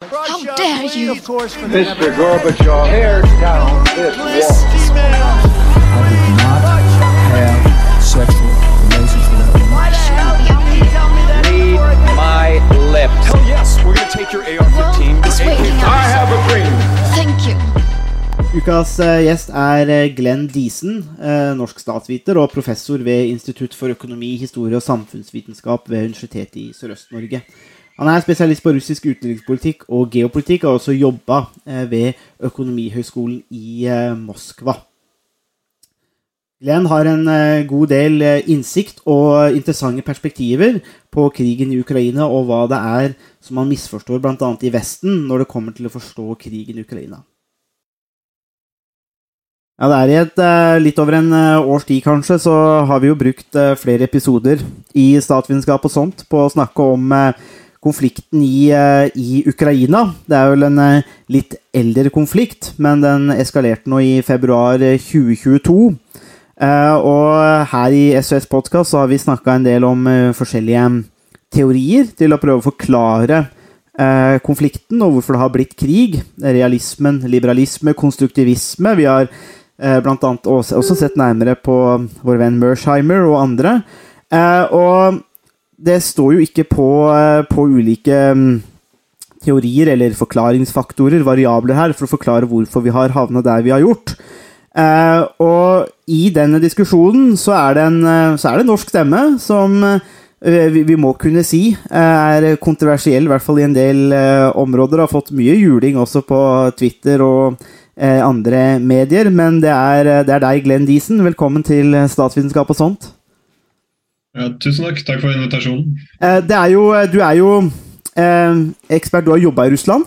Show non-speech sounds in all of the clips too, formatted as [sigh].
How dare you? Mr. Gorbachev, tear down this wall. I did not have sexual relations with that woman. Read my lips. Hell yes, we're gonna take your AR-15. It's waking up. I have a dream. Thank you. Ukas eh, gjest er eh, Glenn Diesen, eh, norsk statsviter og professor ved Institutt for økonomi, historie og samfunnsvitenskap ved Universitetet i Sørøst-Norge. Han er spesialist på russisk utenrikspolitikk og geopolitikk, og har også jobba ved Økonomihøgskolen i eh, Moskva. Glenn har en eh, god del eh, innsikt og interessante perspektiver på krigen i Ukraina, og hva det er som man misforstår bl.a. i Vesten når det kommer til å forstå krigen i Ukraina. Ja, det er i et eh, litt over en eh, års tid, kanskje, så har vi jo brukt eh, flere episoder i statsvitenskap og sånt på å snakke om eh, konflikten i, eh, i Ukraina. Det er vel en eh, litt eldre konflikt, men den eskalerte nå i februar eh, 2022. Eh, og her i SOS Podkast har vi snakka en del om forskjellige teorier til å prøve å forklare konflikten og hvorfor det har blitt krig. Realismen, liberalisme, konstruktivisme. Vi har blant annet også, sett nærmere på vår venn Mersheimer og andre. Og det står jo ikke på, eh, på ulike mm, teorier eller forklaringsfaktorer, variabler her, for å forklare hvorfor vi har havna der vi har gjort. Eh, og i denne diskusjonen så er det en, eh, så er det norsk stemme som eh, vi, vi må kunne si eh, er kontroversiell, i hvert fall i en del eh, områder. Har fått mye juling også på Twitter og andre medier. Men det er, det er deg, Glenn Diesen. Velkommen til Statsvitenskap og sånt. Ja, tusen takk. Takk for invitasjonen. Eh, det er jo, du er jo eh, ekspert, du har jobba i Russland.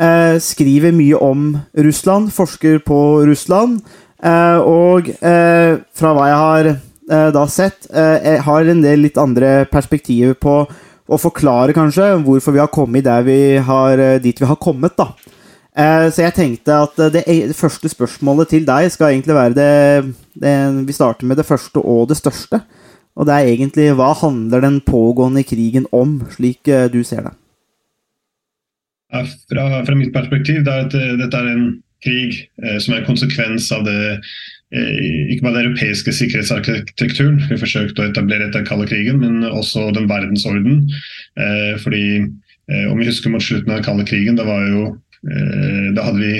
Eh, skriver mye om Russland, forsker på Russland. Eh, og eh, fra hva jeg har eh, da sett, eh, har en del litt andre perspektiver på å forklare kanskje hvorfor vi har kommet vi har, eh, dit vi har kommet. da. Eh, så jeg tenkte at det, det første spørsmålet til deg skal egentlig være det, det Vi starter med det første og det største. Og det er egentlig hva handler den pågående krigen om, slik eh, du ser det? Fra, fra mitt perspektiv det er at eh, dette er en krig eh, som er en konsekvens av det eh, ikke bare den europeiske sikkerhetsarkitekturen vi forsøkte å etablere etter den kalde krigen, men også den verdensorden. Eh, fordi eh, Om vi husker mot slutten av den kalde krigen, da, jo, da hadde vi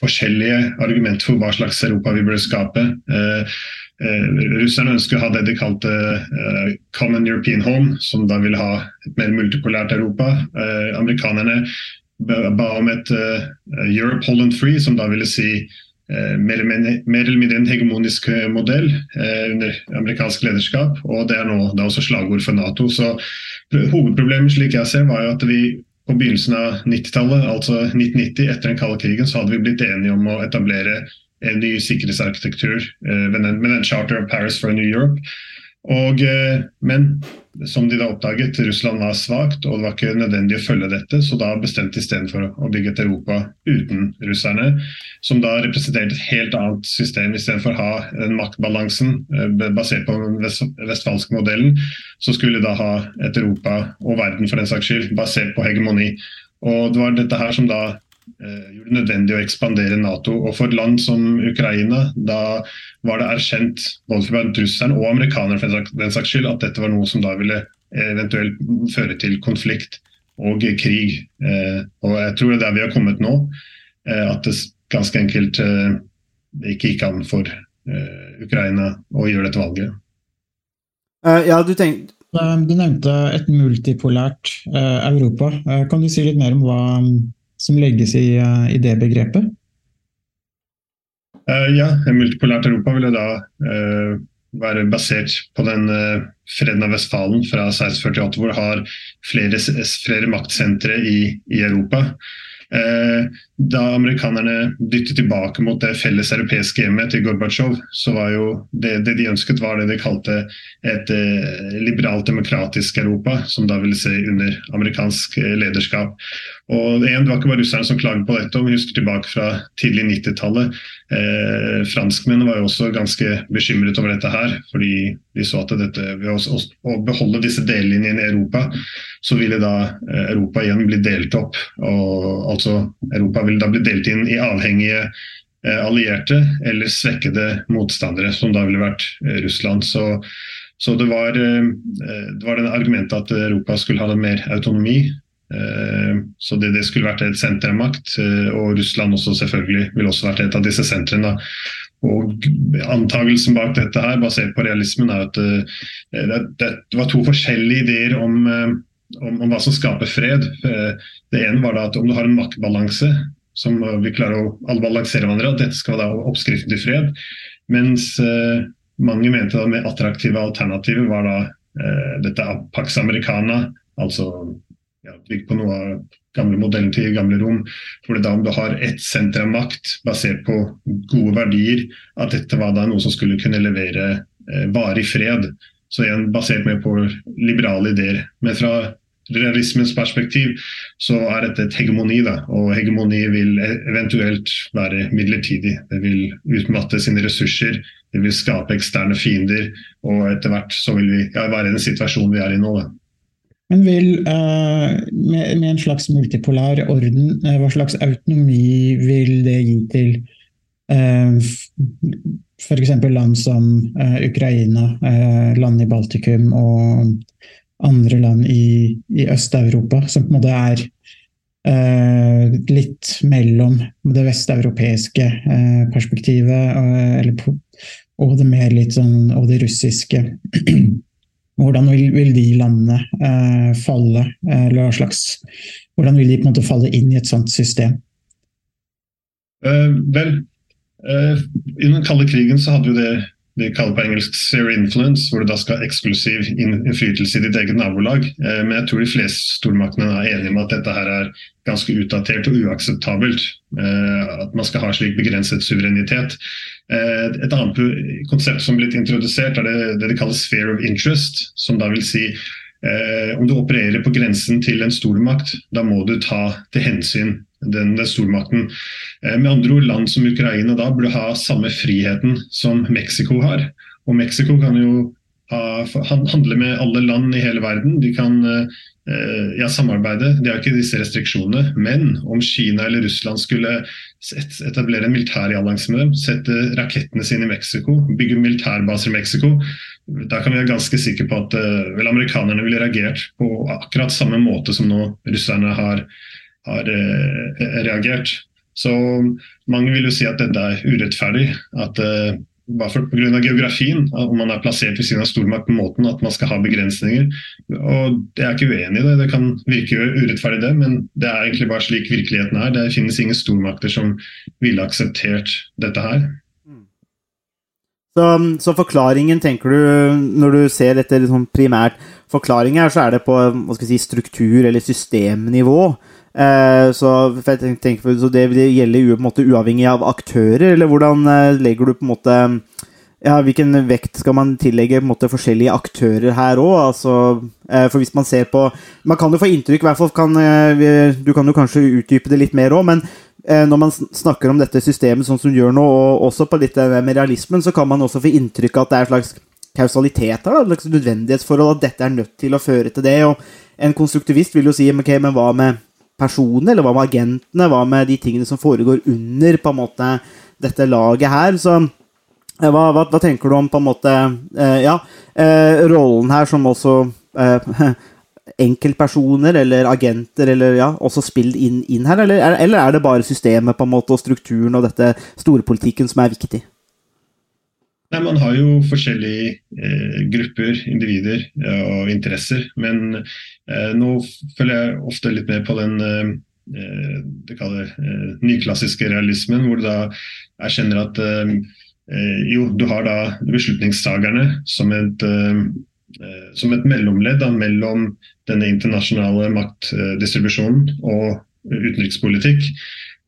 forskjellige argumenter for hva slags Europa vi burde skape. Eh, russerne ønsker å ha det de kalte eh, Common European Home, som da vil ha et mer multipolært Europa. Eh, amerikanerne ba om et Europe Holland Free, som da ville si mer, eller mindre, en hegemonisk modell under amerikansk lederskap. Og det er nå er også slagord for Nato. Så hovedproblemet slik jeg ser, var jo at vi på begynnelsen av 90-tallet, altså 1990, etter den kalde krigen, så hadde vi blitt enige om å etablere en ny sikkerhetsarkitektur eh, med den, Charter of Paris for New Europe. Og, eh, men som de da oppdaget, Russland var svakt, og det var ikke nødvendig å følge dette. Så da bestemte de istedenfor å bygge et Europa uten russerne, som da representerte et helt annet system. Istedenfor å ha den maktbalansen eh, basert på den vestfalske modellen, så skulle de da ha et Europa og verden for den saks skyld basert på hegemoni. Og det var dette her som da gjorde det nødvendig å ekspandere Nato. Og for et land som Ukraina, da var det erkjent både for russerne og amerikanerne for den saks- skyld at dette var noe som da ville eventuelt føre til konflikt og krig. Eh, og jeg tror det er der vi har kommet nå. Eh, at det ganske enkelt eh, ikke gikk an for eh, Ukraina å gjøre dette valget. Uh, ja, du tenk, Eh, Du nevnte et multipolært eh, Europa. Eh, Kan du si litt mer om hva som legges i, eh, i det begrepet? Uh, ja, multipolært Europa ville da uh, være basert på den uh, freden av Vestfalen fra 1648, hvor det har flere, flere maktsentre i, i Europa. Eh, da amerikanerne dyttet tilbake mot det felles europeiske hjemmet til Gorbatsjov, så var jo det, det de ønsket, var det de kalte et eh, liberalt demokratisk Europa, som da ville se under amerikansk eh, lederskap. Og igjen, Det var ikke bare russerne som klaget på dette. Vi husker tilbake fra tidlig 90-tallet. Eh, franskmennene var jo også ganske bekymret over dette her, fordi de så at dette, ved å, å beholde disse delelinjene i Europa, så ville da eh, Europa igjen bli delt opp. og altså Europa ville da bli delt inn i avhengige eh, allierte eller svekkede motstandere, som da ville vært eh, Russland. Så, så det, var, eh, det var den argumentet at Europa skulle ha mer autonomi. Eh, så det, det, skulle vært et senter av makt, eh, og Russland også selvfølgelig ville også vært et av disse sentrene. Og Antagelsen bak dette her, basert på realismen, er at eh, det, det var to forskjellige ideer om, om, om, hva som skaper fred. Det ene var at om du har en maktbalanse som vi klarer å alle balansere hverandre, at dette skal være oppskriften til fred. Mens mange mente da med attraktive alternativer var da dette Pax Americana, altså ja, bygd på noe av gamle modellen til gamle rom. For da Om du har ett senter av makt basert på gode verdier, at dette var da noe som skulle kunne levere eh, varig fred. Så igjen basert mer på liberale ideer. Men fra realismens perspektiv så er dette et hegemoni. da, Og hegemoni vil eventuelt være midlertidig. Det vil utmatte sine ressurser. Det vil skape eksterne fiender. Og etter hvert så vil vi ja, være i den situasjonen vi er i nå. da. Men vil, uh, med, en slags multipolar orden, uh, hva slags autonomi vil det gi til uh, f.eks. land som Ukraina, land i Baltikum og andre land i, i Øst-Europa, som på en måte er litt mellom det vesteuropeiske perspektivet eller, og det mer litt sånn og det russiske. [clears throat] Hvordan vil, vil de landene eh, falle? Eh, eller hva slags, hvordan vil de på en måte falle inn i et sånt system? Uh, vel, uh, i den kalde krigen så hadde jo det de kaller på engelsk 'sphere influence', hvor du da skal ha eksklusiv innflytelse i ditt eget nabolag. Uh, men jeg tror de fleste stormaktene er enige om at dette her er ganske utdatert og uakseptabelt. At man skal ha slik begrenset suverenitet. Eh, et annet konsept som er blitt introdusert, er det, det de kaller sphere of interest. Som da vil si eh, om du opererer på grensen til en stormakt, da må du ta til hensyn den, stormakten. Eh, med andre ord, land som Ukraina da burde ha samme friheten som Mexico har. Og Mexico kan jo ha, handle med alle land i hele verden. De kan eh, ja, samarbeide, de har ikke disse restriksjonene. Men om Kina eller Russland skulle etablere en militærallianse med dem, sette rakettene sine i Mexico, bygge militærbaser i Mexico, da kan vi være ganske sikre på at uh, vel, amerikanerne ville reagert på akkurat samme måte som nå russerne har, har uh, reagert. Så mange vil jo si at dette er urettferdig. At eh, bare pga. geografien, om man er plassert ved siden av stormakt på måten at man skal ha begrensninger. Og Jeg er ikke uenig i det, det kan virke urettferdig det, men det er egentlig bare slik virkeligheten er. Det finnes ingen stormakter som ville akseptert dette her. Så, så, forklaringen, tenker du, når du ser dette liksom primært Forklaringen her, så er det på si, struktur- eller systemnivå. Eh, så, tenker, så, det gjelder på en måte uavhengig av aktører, eller hvordan eh, legger du på en måte ja, Hvilken vekt skal man tillegge på en måte, forskjellige aktører her òg? Altså, eh, for hvis man ser på Man kan jo få inntrykk, i hvert fall kan Du kan jo kanskje utdype det litt mer òg, men når man snakker om dette systemet sånn som du gjør nå, og også på litt med realismen, så kan man også få inntrykk av at det er en slags kausalitet her, da, slags nødvendighetsforhold, at dette er nødt til å føre til det. og En konstruktivist vil jo si ok, men hva med personene, eller hva med agentene? Hva med de tingene som foregår under på en måte dette laget her? Så eh, hva, hva, hva tenker du om på en måte eh, Ja, eh, rollen her som også [laughs] enkeltpersoner eller agenter eller ja, også spill inn, inn her, eller, eller, er det bare systemet på en måte og strukturen og dette storpolitikken som er viktig? Nei, Man har jo forskjellige eh, grupper, individer eh, og interesser. Men eh, nå følger jeg ofte litt med på den eh, eh det kaller, eh, nyklassiske realismen, hvor da kjenner at jo, du har da beslutningstagerne som et, som et mellomledd da, mellom denne internasjonale maktdistribusjonen og utenrikspolitikk.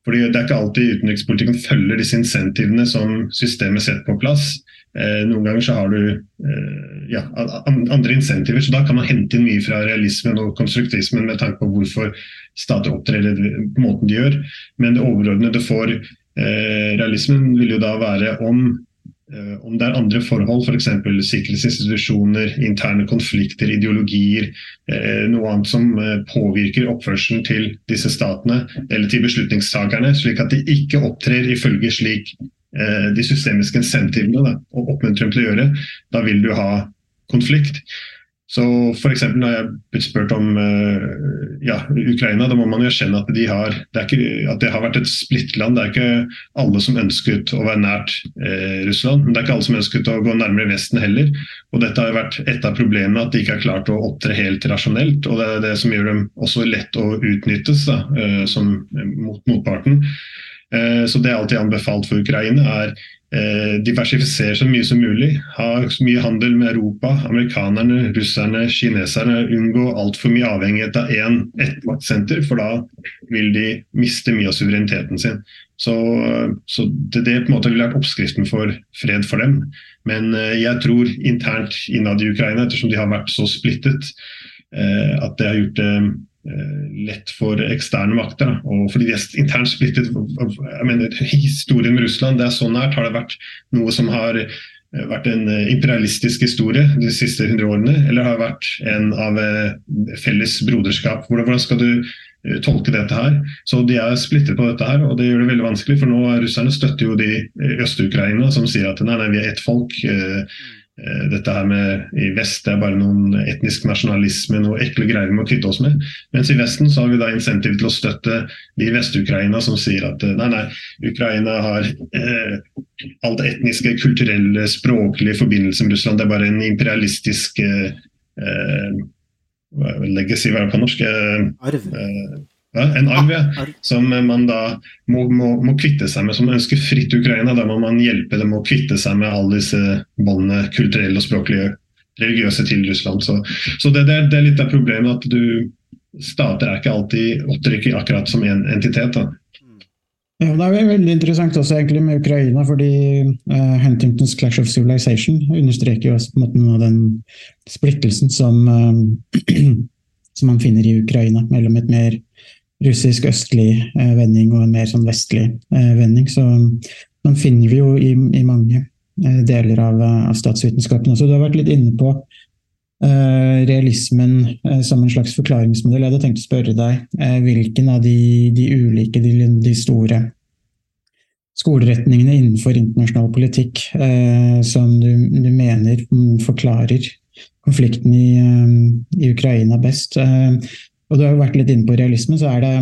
Fordi Det er ikke alltid utenrikspolitikken følger disse insentivene som systemet setter på plass. Eh, noen ganger så har du eh, ja, andre insentiver, så da kan man hente inn mye fra realismen og konstruktismen med tanke på hvorfor stater opptrer på måten de gjør. Men det overordnede for Eh, realismen vil jo da være om, om det er andre forhold, f.eks. For sikkerhetsinstitusjoner, interne konflikter, ideologier, eh, noe annet som eh, påvirker oppførselen til disse statene eller til beslutningstakerne, slik at de ikke opptrer ifølge slik eh, de systemiske insentivene da, og oppmuntrer dem til å gjøre. Da vil du ha konflikt. Så f.eks. når jeg blitt spurt om uh, ja, Ukraina, da må man jo erkjenne at, de det at det har vært et splittland. Det er ikke alle som ønsket å være nært uh, Russland, men det er ikke alle som ønsket å gå nærmere Vesten heller. Og Dette har jo vært et av problemene, at de ikke har klart å opptre helt rasjonelt. og Det er det som gjør dem også lett å utnyttes da, uh, som, mot motparten. Så det er alltid anbefalt for Ukraina, er eh, diversifisere så mye som mulig. Ha så mye handel med Europa, amerikanerne, russerne, kineserne. Unngå altfor mye avhengighet av én ettmaktsenter, for da vil de miste mye av suvereniteten sin. Så, så det, det, på en måte ville vært oppskriften for fred for dem. Men eh, jeg tror internt innad i Ukraina, ettersom de har vært så splittet, eh, at det har gjort det Eh, lett for eksterne makter. Og fordi de er internt splittet. jeg mener, Historien med Russland det er så nært. Har det vært noe som har eh, vært en eh, imperialistisk historie de siste hundre årene, eller har det vært en av felles broderskap? Hvordan skal du tolke dette her? Så De er splittet på dette, her, og det gjør det veldig vanskelig. For nå russerne støtter jo de Øst-Ukraina, som sier at nei, nei, vi er ett folk. Eh, dette her med i vest det er bare noen etnisk nasjonalisme, noe ekle greier vi må kvitte oss med. Mens i Vesten så har vi da insentiv til å støtte de i Vest-Ukraina som sier at eh, nei, nei, Ukraina har eh, alt etniske, kulturelle, språklige forbindelse med Russland. Det er bare en imperialistisk eh, eh legacy, hva er det på norsk? Eh, Arv. Ja, en arv ja, som man da må, må, må, kvitte seg med, som ønsker fritt Ukraina. Da må man hjelpe dem å kvitte seg med alle disse båndene, kulturelle og språklige, religiøse, til Russland. Så, så det, det, er, litt av problemet at du Stater er ikke alltid opptrykker akkurat som en entitet. da. Ja, Det er veldig interessant også egentlig med Ukraina, fordi uh, Huntingtons Clash of Civilization understreker jo på en måte noe av den splittelsen som, uh, [clears throat] som man finner i Ukraina, mellom et mer russisk østlig eh, vending og en mer sånn vestlig eh, vending. Så den finner vi jo i, i mange eh, deler av, av, statsvitenskapen også. Du har vært litt inne på uh, realismen uh, som en slags forklaringsmodell. Jeg hadde tenkt å spørre deg uh, hvilken av de, de ulike, de, de, store skoleretningene innenfor internasjonal politikk som du, du, mener forklarer konflikten i, i Ukraina best. Og du har jo vært litt inne på realismen, så det,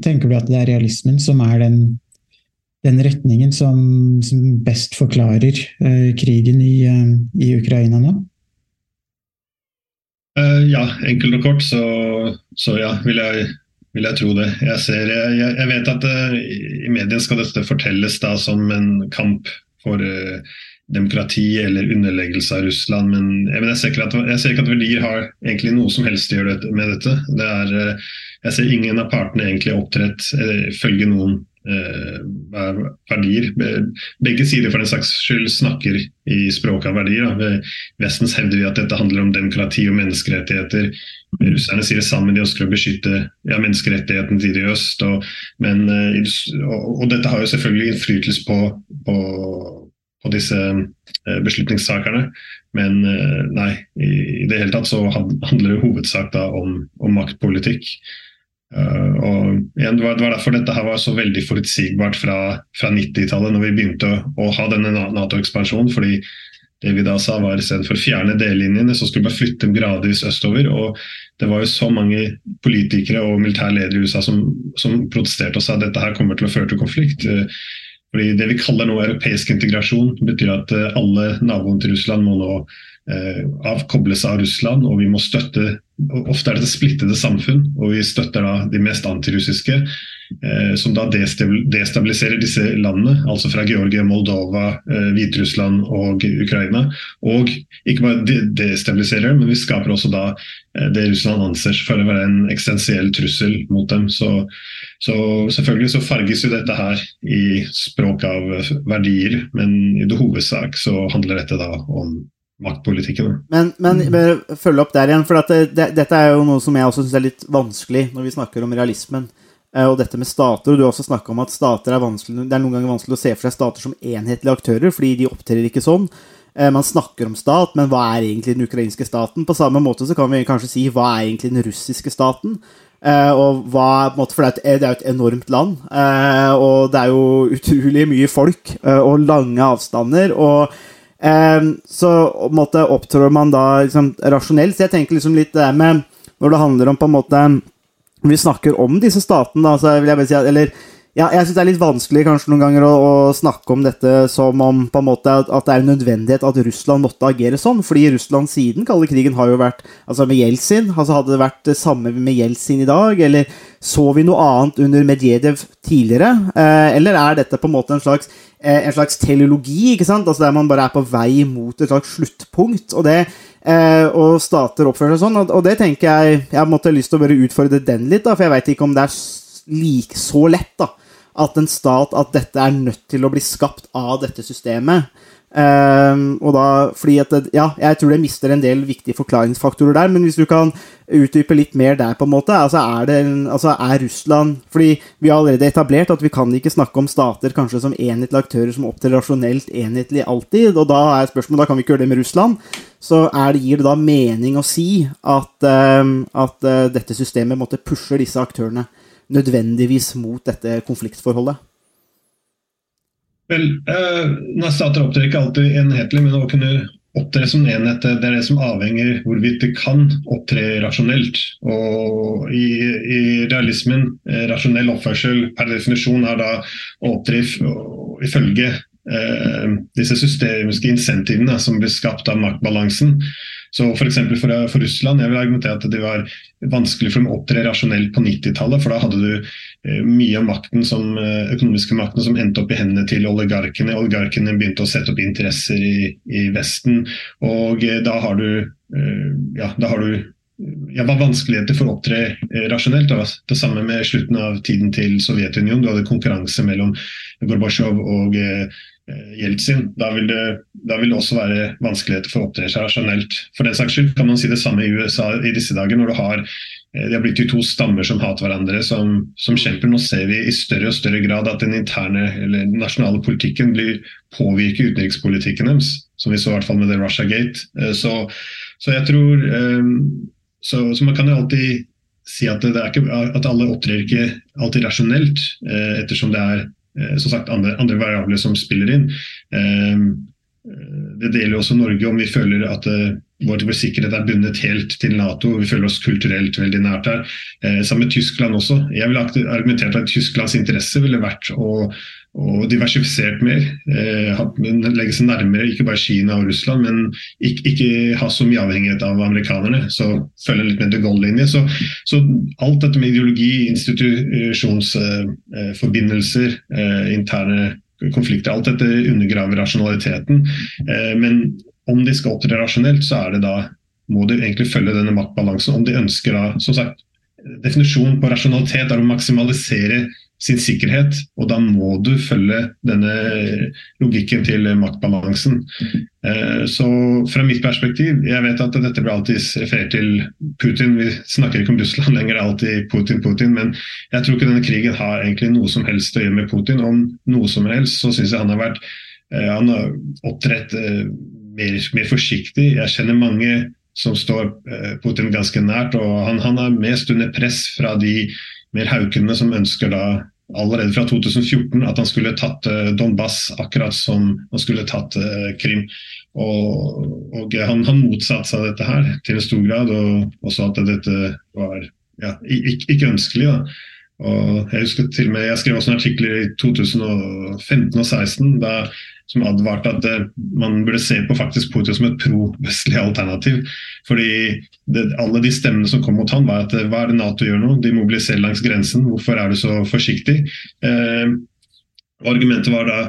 tenker du at det er realismen som er den, den retningen som, som, best forklarer uh, krigen i, uh, i, Ukraina nå? Uh, ja, enkelt og kort så, så ja, vil jeg, vil jeg, tro det. Jeg, ser, jeg, jeg vet at i mediene skal dette fortelles da som en kamp for demokrati eller underleggelse av Russland. Men jeg, jeg, ser, ikke at, jeg ser ikke at verdier har egentlig noe som helst å gjøre med dette. Det er, eh, jeg ser ingen av partene egentlig opptrett eh, følge noen eh, verdier. Begge sider for den saks skyld snakker i språket av verdier. Da. Vestens hevder vi at dette handler om demokrati og menneskerettigheter. Russerne sier det sammen, de ønsker å beskytte ja, menneskerettighetene til i øst. Og, men, og, og, dette har jo selvfølgelig innflytelse på, på på disse eh, beslutningstakerne. Men eh, nei, i det hele tatt så handler det hovedsak da om, om maktpolitikk. Uh, og igjen, det var, derfor dette her var så veldig forutsigbart fra, fra 90-tallet, når vi begynte å, å ha denne Nato-ekspansjonen. fordi det vi da sa var Istedenfor å fjerne dellinjene, så skulle vi bare flytte dem gradvis østover. og Det var jo så mange politikere og militærledere i USA som, som protesterte og sa at dette her kommer til å føre til konflikt. Fordi Det vi kaller nå europeisk integrasjon, betyr at eh, alle naboene til Russland må nå eh, av Russland, og vi må støtte Ofte er det splittede samfunn, og vi støtter da de mest antirussiske. Eh, som da destabiliserer disse landene, altså fra Georgia, Moldova, eh, Hviterussland og Ukraina. Og ikke bare destabiliserer, men vi skaper også da det Russland anser for å være en eksistensiell trussel mot dem. Så, så, selvfølgelig så farges jo dette her i språk av verdier, men i det hovedsak så handler dette da om maktpolitikken. Men, men følge opp der igjen, for det, det, dette er jo noe som jeg også syns er litt vanskelig når vi snakker om realismen. eh, og dette med stater. og Du har også snakka om at stater er vanskelig, det er noen ganger vanskelig å se for seg stater som enhetlige aktører, fordi de opptrer ikke sånn. Eh, Man snakker om stat, men hva er egentlig den ukrainske staten? På samme måte så kan vi kanskje si hva er egentlig den russiske staten? Eh, og hva, måte, for det er, jo et enormt land, eh, og det er jo utrolig mye folk eh, og lange avstander. og Så opptrår man da liksom, rasjonelt. Så jeg tenker liksom litt det med Når det handler om på en måte vi snakker om disse statene, da, så vil jeg bare si at eller, ja, jeg syns det er litt vanskelig kanskje noen ganger å, å, snakke om dette som om på en måte at, at, det er en nødvendighet at Russland måtte agere sånn. Fordi Russland siden kalde krigen har jo vært altså med Jeltsin. altså Hadde det vært det samme med Jeltsin i dag? Eller så vi noe annet under Medvedev tidligere? Eh, eller er dette på en måte en slags, eh, slags teleologi, ikke sant? Altså der man bare er på vei mot et slags sluttpunkt? og det Eh, og stater oppfører seg sånn, og, det tenker jeg Jeg måtte måtte lyst til å bare utfordre den litt, da, for jeg veit ikke om det er like, så lett da, at en stat at dette er nødt til å bli skapt av dette systemet. Um, og da, fordi at ja, Jeg tror det mister en del viktige forklaringsfaktorer der, men hvis du kan utdype litt mer der, på en måte altså er, det, altså er Russland fordi vi har allerede etablert at vi kan ikke snakke om stater kanskje som enhetlige aktører som opptrer rasjonelt enhetlig alltid, og da er spørsmålet da kan vi ikke gjøre det med Russland. Så det, gir det da mening å si at, um, at uh, dette systemet måtte pushe disse aktørene nødvendigvis mot dette konfliktforholdet? Vel, eh, Stater opptrer ikke alltid enhetlig, men å kunne opptre som enhet det er det som avhenger hvorvidt det kan opptre rasjonelt. Og i, i realismen, eh, rasjonell oppførsel per definisjon er da å opptre ifølge eh, disse systemiske insentivene som blir skapt av maktbalansen. Så For, for, for Russland jeg vil argumentere at det var vanskelig for dem å opptre rasjonelt på 90-tallet. For da hadde du eh, mye av makten som, eh, økonomiske makten som endte opp i hendene til oligarkene. Oligarkene begynte å sette opp interesser i, i Vesten. Og eh, da har du, eh, ja, da har du ja, var vanskeligheter for å opptre eh, rasjonelt. Det, det samme med slutten av tiden til Sovjetunionen. Du hadde konkurranse mellom Gorbatsjov og Eh, Jeltsin. Da vil, det, da vil, det, også være vanskeligheter for å opptre seg rasjonelt. For den saks skyld kan man si det samme i USA i disse dager, når du har eh, de har blitt til to stammer som hater hverandre, som, som, kjemper. Nå ser vi i større og større grad at den interne eller den nasjonale politikken blir påvirker utenrikspolitikken deres. Som vi så i hvert fall med det Russia Gate. Eh, så, så jeg tror så, så, man kan jo alltid si at, ikke, at alle opptrer ikke alltid rasjonelt, ettersom det er Eh, som sagt andre, andre variabler som spiller inn. Eh, det deler også Norge om vi føler at eh, vår, sikkerhet er bundet helt til Nato. Vi føler oss kulturelt veldig nært her. Sammen med Tyskland også. Jeg ville argumentert at Tysklands interesse ville vært å å diversifisert mer. Eh, legge seg nærmere ikke bare Kina og Russland, men ikke, ikke, ha så mye avhengighet av amerikanerne. så Følge litt med de Gaulle-linje. Så, så, alt dette med ideologi, institusjonsforbindelser, eh, eh, interne konflikter, alt dette undergraver rasjonaliteten. Eh, men om de skal opptre rasjonelt, så er det da må de egentlig følge denne maktbalansen. Om de ønsker da, som sagt, Definisjonen på rasjonalitet er å maksimalisere sin sikkerhet, og da må du følge denne logikken til maktbalansen. Eh, så fra mitt perspektiv, jeg vet at dette blir alltid referert til Putin, vi snakker ikke om Russland lenger, det er alltid Putin, Putin, men jeg tror ikke denne krigen har egentlig noe som helst å gjøre med Putin. Om noe som helst så syns jeg han har vært eh, han har opptrådt eh, mer, mer forsiktig. Jeg kjenner mange som står Putin ganske nært, og han, han er mest under press fra de mer haukene som ønsker da allerede fra 2014 at han skulle tatt Donbas, Donbass, akkurat som han skulle tatt uh, Krim. Og, og han, han motsatte seg dette her til en stor grad, og sa at dette var ja, ikke, ikke, ønskelig. da. Og Jeg husker til og med, jeg skrev også en artikkel i 2015 og 2016 da som advarte at eh, man burde se på faktisk Putin som et pro-vestlig alternativ. Fordi det, alle de stemmene som kom mot han var at eh, hva er det Nato gjør nå? De mobiliserer langs grensen, hvorfor er du så forsiktig? Eh, argumentet var da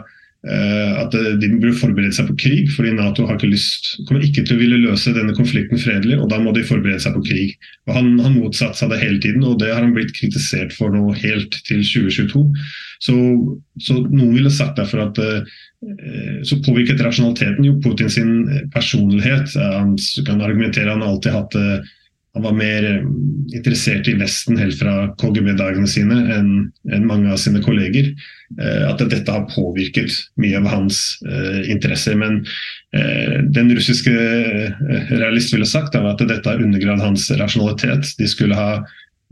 at de burde forberede seg på krig, fordi Nato har ikke lyst, kommer ikke til å ville løse denne konflikten fredelig, og da må de forberede seg på krig. Og Han, han motsatte seg det hele tiden, og det har han blitt kritisert for nå helt til 2022. Så, så noen ville sagt derfor at Eh, så påvirket rasjonaliteten jo Putin sin personlighet. Han kan argumentere han alltid hatt eh, han var mer eh, interessert i Vesten helt fra KGB-dagene sine enn en mange av sine kolleger. Eh, at dette har påvirket mye av hans uh, interesser. Men uh, den russiske eh, realist ville sagt at dette har undergravd hans rasjonalitet. De skulle ha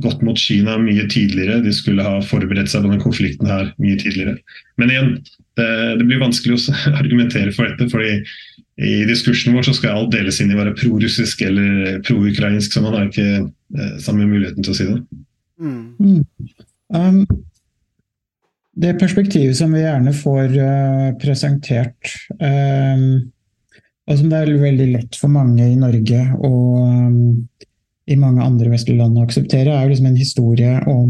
gått mot Kina mye tidligere, de skulle ha forberedt seg på denne konflikten her mye tidligere. Men igjen, det, det blir vanskelig å [laughs] argumentere for dette. fordi i diskursen vår så skal alt deles inn i å være prorussisk eller pro-ukrainsk, så man har ikke eh, samme muligheten til å si det. Mm. Um, det perspektivet som vi gjerne får uh, presentert, um, og som det er veldig lett for mange i Norge å um, i mange andre vestlige land å akseptere, er jo liksom en historie om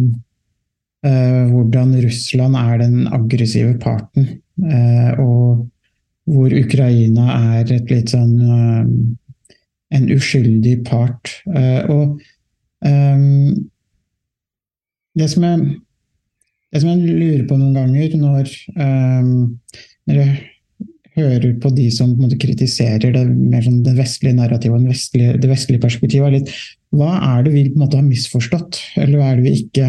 uh, hvordan Russland er den aggressive parten. Uh, og hvor Ukraina er et litt sånn uh, en uskyldig part. Og um, det, som jeg, det som jeg lurer på noen ganger når, um, når jeg hører på de som på måte, kritiserer det, sånn det vestlige narrativet og vestlige, det vestlige perspektivet, er litt hva er det vi på en måte har misforstått, eller hva er det vi ikke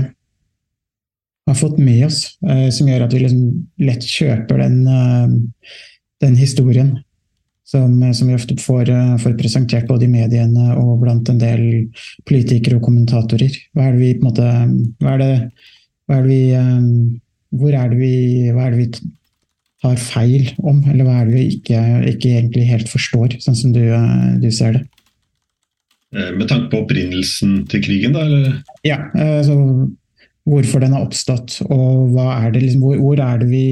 har fått med oss, eh, som gjør at vi liksom lett kjøper den eh, den historien som, som, vi ofte får, eh, får, presentert både i mediene og blant en del politikere og kommentatorer. Hva er det vi på en måte hva er det, hva er det vi, eh, Hvor er det vi Hva er det vi tar feil om, eller hva er det vi ikke, ikke egentlig helt forstår, sånn som du, eh, du ser det? Med tanke på opprinnelsen til krigen, da? Eller? Ja. Så hvorfor den har oppstått, og er det, liksom, hvor, hvor er det vi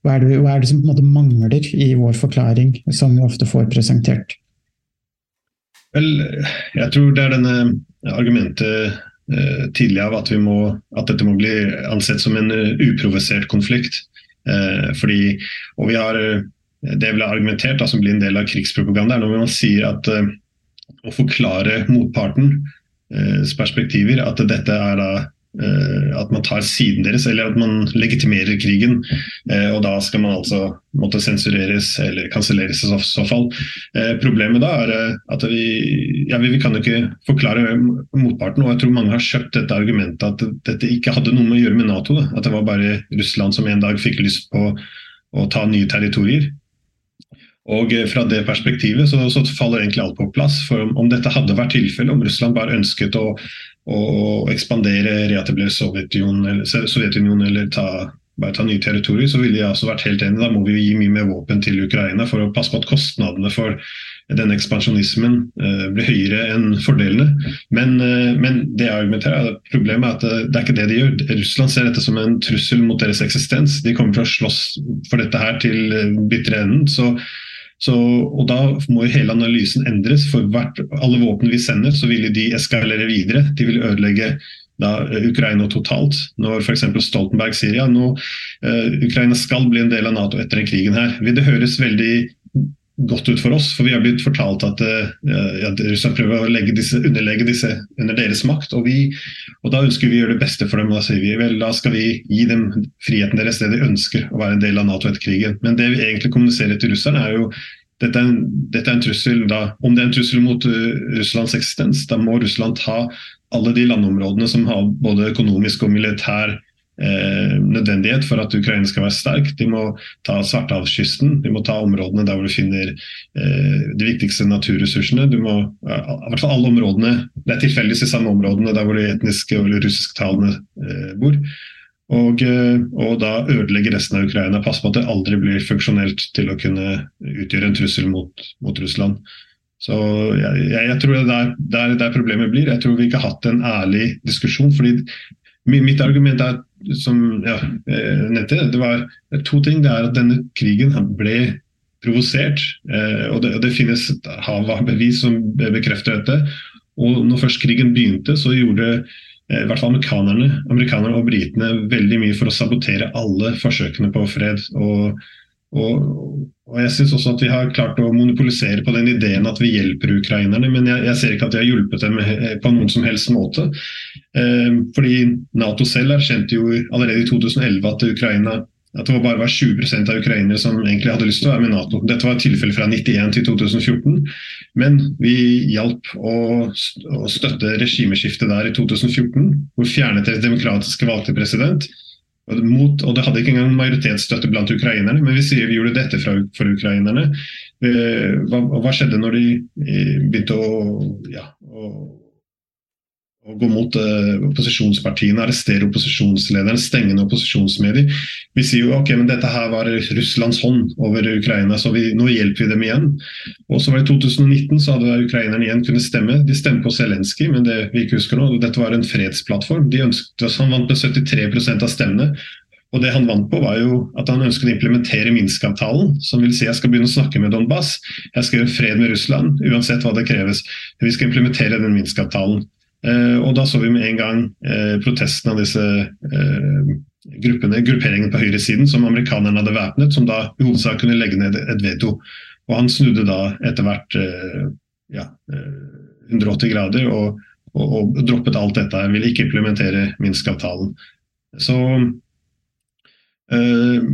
hva er, det, hva er det, som mangler i vår forklaring, som vi ofte får presentert? Vel, jeg tror det er denne argumentet eh, tidlig av at, må, at, dette må bli ansett som en uh, uprovosert konflikt. Eh, fordi, og vi har uh, Det ble argumentert da, som blir en del av krigspropaganda, er når man sier at uh, å forklare motpartens perspektiver, at dette er da Eh, at man tar siden deres, eller at man legitimerer krigen. Eh, og da skal man altså måtte sensureres eller kanselleres i så fall. Eh, problemet da er at vi, ja, vi, kan jo ikke forklare motparten. Og jeg tror mange har kjøpt dette argumentet at dette ikke hadde noe med å gjøre med Nato. Da. At det var bare Russland som en dag fikk lyst på å ta nye territorier. Og fra det perspektivet så, så, faller egentlig alt på plass. For om, om dette hadde vært tilfellet, om Russland bare ønsket å å ekspandere, reetablere Sovjetunionen eller, Sovjetunionen, eller ta, bare ta nye territorier, så ville jeg altså vært helt enig. Da må vi gi mye mer våpen til Ukraina for å passe på at kostnadene for denne ekspansjonismen uh, blir høyere enn fordelene. Men, uh, men det jeg argumenterer, er problemet er at det, det er ikke det de gjør. Russland ser dette som en trussel mot deres eksistens. De kommer til å slåss for dette her til uh, bitre enden. så så, og Da må jo hele analysen endres. For hvert, alle våpen vi sender, så vil de eskalere videre. De vil ødelegge da, Ukraina totalt. Når f.eks. Stoltenberg sier ja, nå uh, Ukraina skal bli en del av Nato etter den krigen her. Vil det høres veldig godt ut for oss, for vi har blitt fortalt at uh, ja, Russland prøver å disse, underlegge disse under deres makt. Og, vi, og da ønsker vi å gjøre det beste for dem. Da sier vi vel, da skal vi gi dem friheten deres, det de ønsker å være en del av Nato etter krigen. Men det vi egentlig kommuniserer til russerne, er jo dette er, en, dette er en trussel da, Om det er en trussel mot uh, Russlands eksistens, da må Russland ta alle de landområdene som har både økonomisk og militær eh, nødvendighet for at Ukraina skal være sterk. De må ta Svartehavskysten, de må ta områdene der hvor du finner eh, de viktigste naturressursene. Du må, I hvert fall alle områdene, Det er tilfeldigvis de samme områdene der hvor de etniske eller russisktalende eh, bor. Og, eh, og, da ødelegge resten av Ukraina. Passe på at det aldri blir funksjonelt til å kunne utgjøre en trussel mot, mot Russland. Så jeg, jeg, jeg tror det er der, problemet blir. Jeg tror vi ikke har hatt en ærlig diskusjon. fordi Mitt argument er, som ja, nevnte, det var to ting. Det er at denne krigen ble provosert. Eh, og det, det finnes et hav av bevis som bekrefter dette. Og når først krigen begynte, så gjorde Eh, i hvert fall amerikanerne, amerikanerne og britene veldig mye for å sabotere alle forsøkene på fred. Og, og, og jeg syns også at vi har klart å monopolisere på den ideen at vi hjelper ukrainerne, men jeg, jeg ser ikke at vi har hjulpet dem på noen som helst måte. Eh, fordi Nato selv erkjente jo allerede i 2011 at Ukraina at det bare var 20% av ukrainere som egentlig hadde lyst til å være med Nato. Dette var tilfellet fra 1991 til 2014. Men vi hjalp å, å støtte regimeskiftet der i 2014, hvor fjernet deres demokratiske valgte president. Mot, og Det hadde ikke engang majoritetsstøtte blant ukrainerne, men vi sier vi gjorde dette for, for ukrainerne. Hva, hva, skjedde når de begynte å, ja, å å gå mot uh, opposisjonspartiene, arrestere opposisjonslederen, stenge ned opposisjonsmedier. Vi sier jo ok, men dette her var Russlands hånd over Ukraina, så vi, nå hjelper vi dem igjen. Og så var det I 2019 så hadde ukrainerne igjen kunnet stemme. De stemte på Zelenskyj, men det vi ikke husker nå, dette var en fredsplattform. De ønsket, Han vant med 73% av stemmene. Og det Han vant på var jo at han ønsket å implementere Minsk-avtalen, som vil si jeg skal begynne å snakke med Donbas. Jeg skal gjøre fred med Russland, uansett hva det kreves. Vi skal implementere den Minsk-avtalen. Eh, og da så vi med en gang eh, protesten av disse eh, gruppene, grupperingene på høyresiden som amerikanerne hadde væpnet, som da i hovedsak kunne legge ned et veto. Og han snudde da etter hvert ja, 180 grader og, og, og, droppet alt dette. Han ville ikke implementere Minsk-avtalen. Så øh,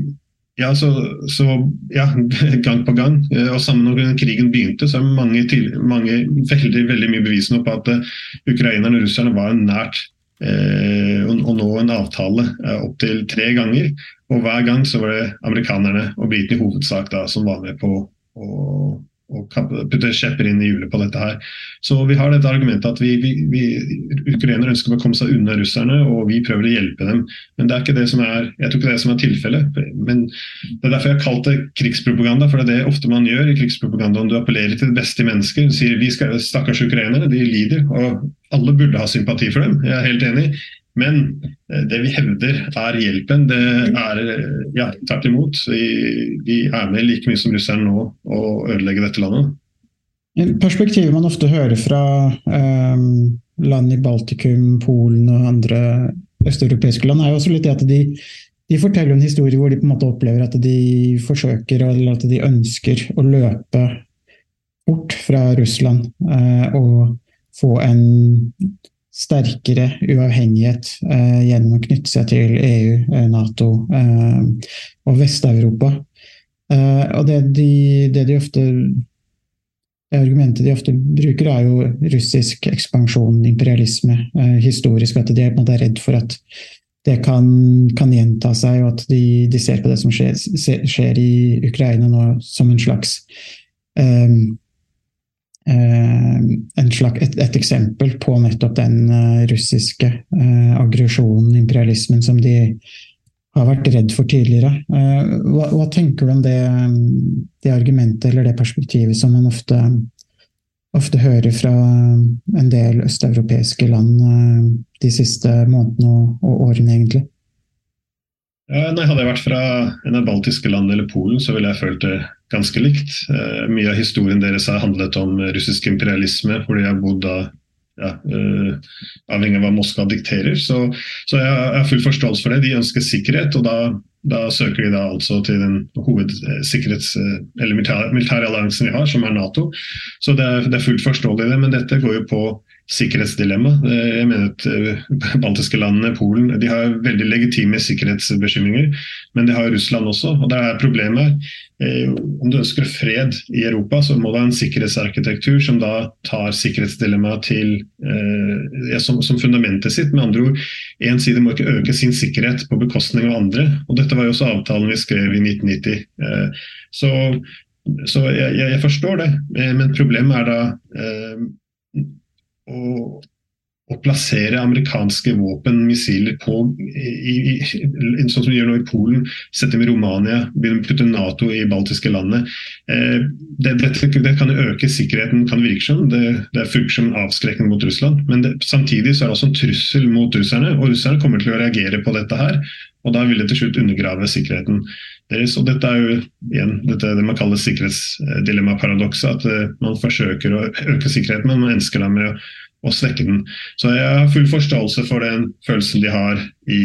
ja, så, så, ja, [laughs] gang på gang. Eh, og sammen når krigen begynte, så er mange, til, mange veldig, veldig mye bevis på at uh, ukrainerne og russerne var nært uh, å, nå en avtale uh, opptil tre ganger. Og hver gang så var det amerikanerne og britene i hovedsak da, som var med på å og putte kjepper inn i hjulet på dette her. Så vi har dette argumentet at vi, vi, vi ukrainere ønsker å komme seg unna russerne, og vi prøver å hjelpe dem. Men det er ikke det som er jeg tror ikke det som er tilfellet. Men Det er derfor jeg har kalt det krigspropaganda, for det er det ofte man gjør i krigspropaganda. Om du appellerer til det beste mennesker, sier vi skal, stakkars ukrainere, de lider, og alle burde ha sympati for dem. Jeg er helt enig. Men eh, det vi hevder er hjelpen, det er ja, tvert imot. De, er med like mye som russerne nå å ødelegge dette landet. Perspektivet man ofte hører fra um, land i Baltikum, Polen og andre østeuropeiske land, er jo også litt det at de, de forteller en historie hvor de på en måte opplever at de forsøker eller at de ønsker å løpe bort fra Russland uh, og få en sterkere uavhengighet eh, gjennom å knytte seg til EU, eh, Nato eh, og Vest-Europa. Eh, og det de, det de, ofte det argumentet de ofte bruker, er jo russisk ekspansjon, imperialisme, eh, historisk. At de er måte redd for at det kan, kan gjenta seg, og at de, de, ser på det som skjer, skjer i Ukraina nå som en slags eh, Eh, slags, et, et, eksempel på nettopp den uh, russiske uh, aggresjonen, imperialismen, som de har vært redd for tidligere. Hva, hva, tenker du om det, det, argumentet eller det perspektivet som man ofte, ofte hører fra en del østeuropeiske land de siste månedene og, og årene, egentlig? Nei, hadde jeg vært fra en av baltiske land eller Polen, så ville jeg følt det ganske likt. Eh, mye av historien deres har handlet om russisk imperialisme, hvor de har bodd da ja, eh, avhengig av hva Moskva dikterer. Så, så jeg, har full forståelse for det. De ønsker sikkerhet, og da, da søker de da altså til den hovedsikkerhets- eller militære alliansen vi har, som er Nato. Så det er, det er fullt forståelig, det. Men dette går jo på sikkerhetsdilemma. Eh, jeg mener at eh, baltiske landene, Polen, de har veldig legitime sikkerhetsbekymringer. Men det har Russland også. og det er problemet eh, Om du ønsker fred i Europa, så må du ha en sikkerhetsarkitektur som da tar sikkerhetsdilemmaet ja, som, som, fundamentet sitt. Med andre ord, én side må ikke øke sin sikkerhet på bekostning av andre. og Dette var jo også avtalen vi skrev i 1990. Så, så jeg, jeg, forstår det, men problemet er da å, å plassere amerikanske våpen, missiler, på i, i, sånn som vi gjør nå i Polen, sette i Romania, begynne å putte Nato i baltiske landet. Eh, det, det, det, kan øke sikkerheten, kan virke som. Det, det funker som avskrekkende mot Russland. Men det, samtidig så er det også en trussel mot russerne, og russerne kommer til å reagere på dette her. Og da vil det til slutt undergrave sikkerheten deres. Og dette er jo igjen dette det man kaller sikkerhetsdilemma-paradokset. At uh, man forsøker å øke sikkerheten, men man ønsker da med å, å, svekke den. Så jeg har full forståelse for den følelsen de har i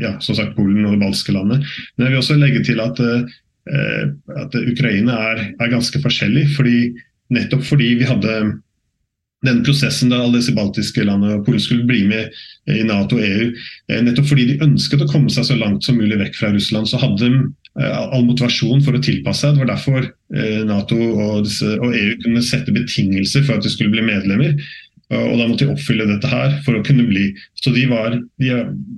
ja, som sagt Polen og det baltiske landet. Men jeg vil også legge til at, uh, at Ukraina er, er ganske forskjellig. fordi Nettopp fordi vi hadde den prosessen da alle disse baltiske landene og Polen skulle bli med i Nato og EU. Eh, nettopp fordi de ønsket å komme seg så langt som mulig vekk fra Russland, så hadde de all motivasjon for å tilpasse seg. Det var derfor Nato og, EU kunne sette betingelser for at de skulle bli medlemmer. Og da måtte de oppfylle dette her for å kunne bli. Så de, var, de,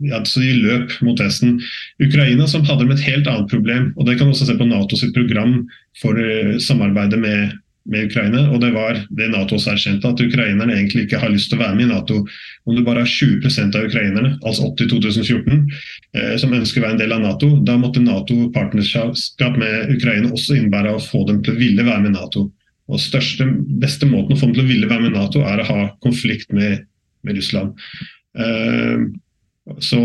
ja, så de løp mot Vesten. Ukraina som hadde med et helt annet problem, og det kan også se på NATO sitt program for samarbeidet med med Ukraina. Og det var det Nato også erkjente, at ukrainerne egentlig ikke har lyst til å være med i Nato. Om du bare har 20% av ukrainerne, altså 80 2014, eh, som ønsker å være en del av Nato, da måtte Nato-partnerskap med Ukraina også innebære å få dem til å ville være med Nato. Og største, beste måten å få dem til å ville være med Nato, er å ha konflikt med, med Russland. Uh, så,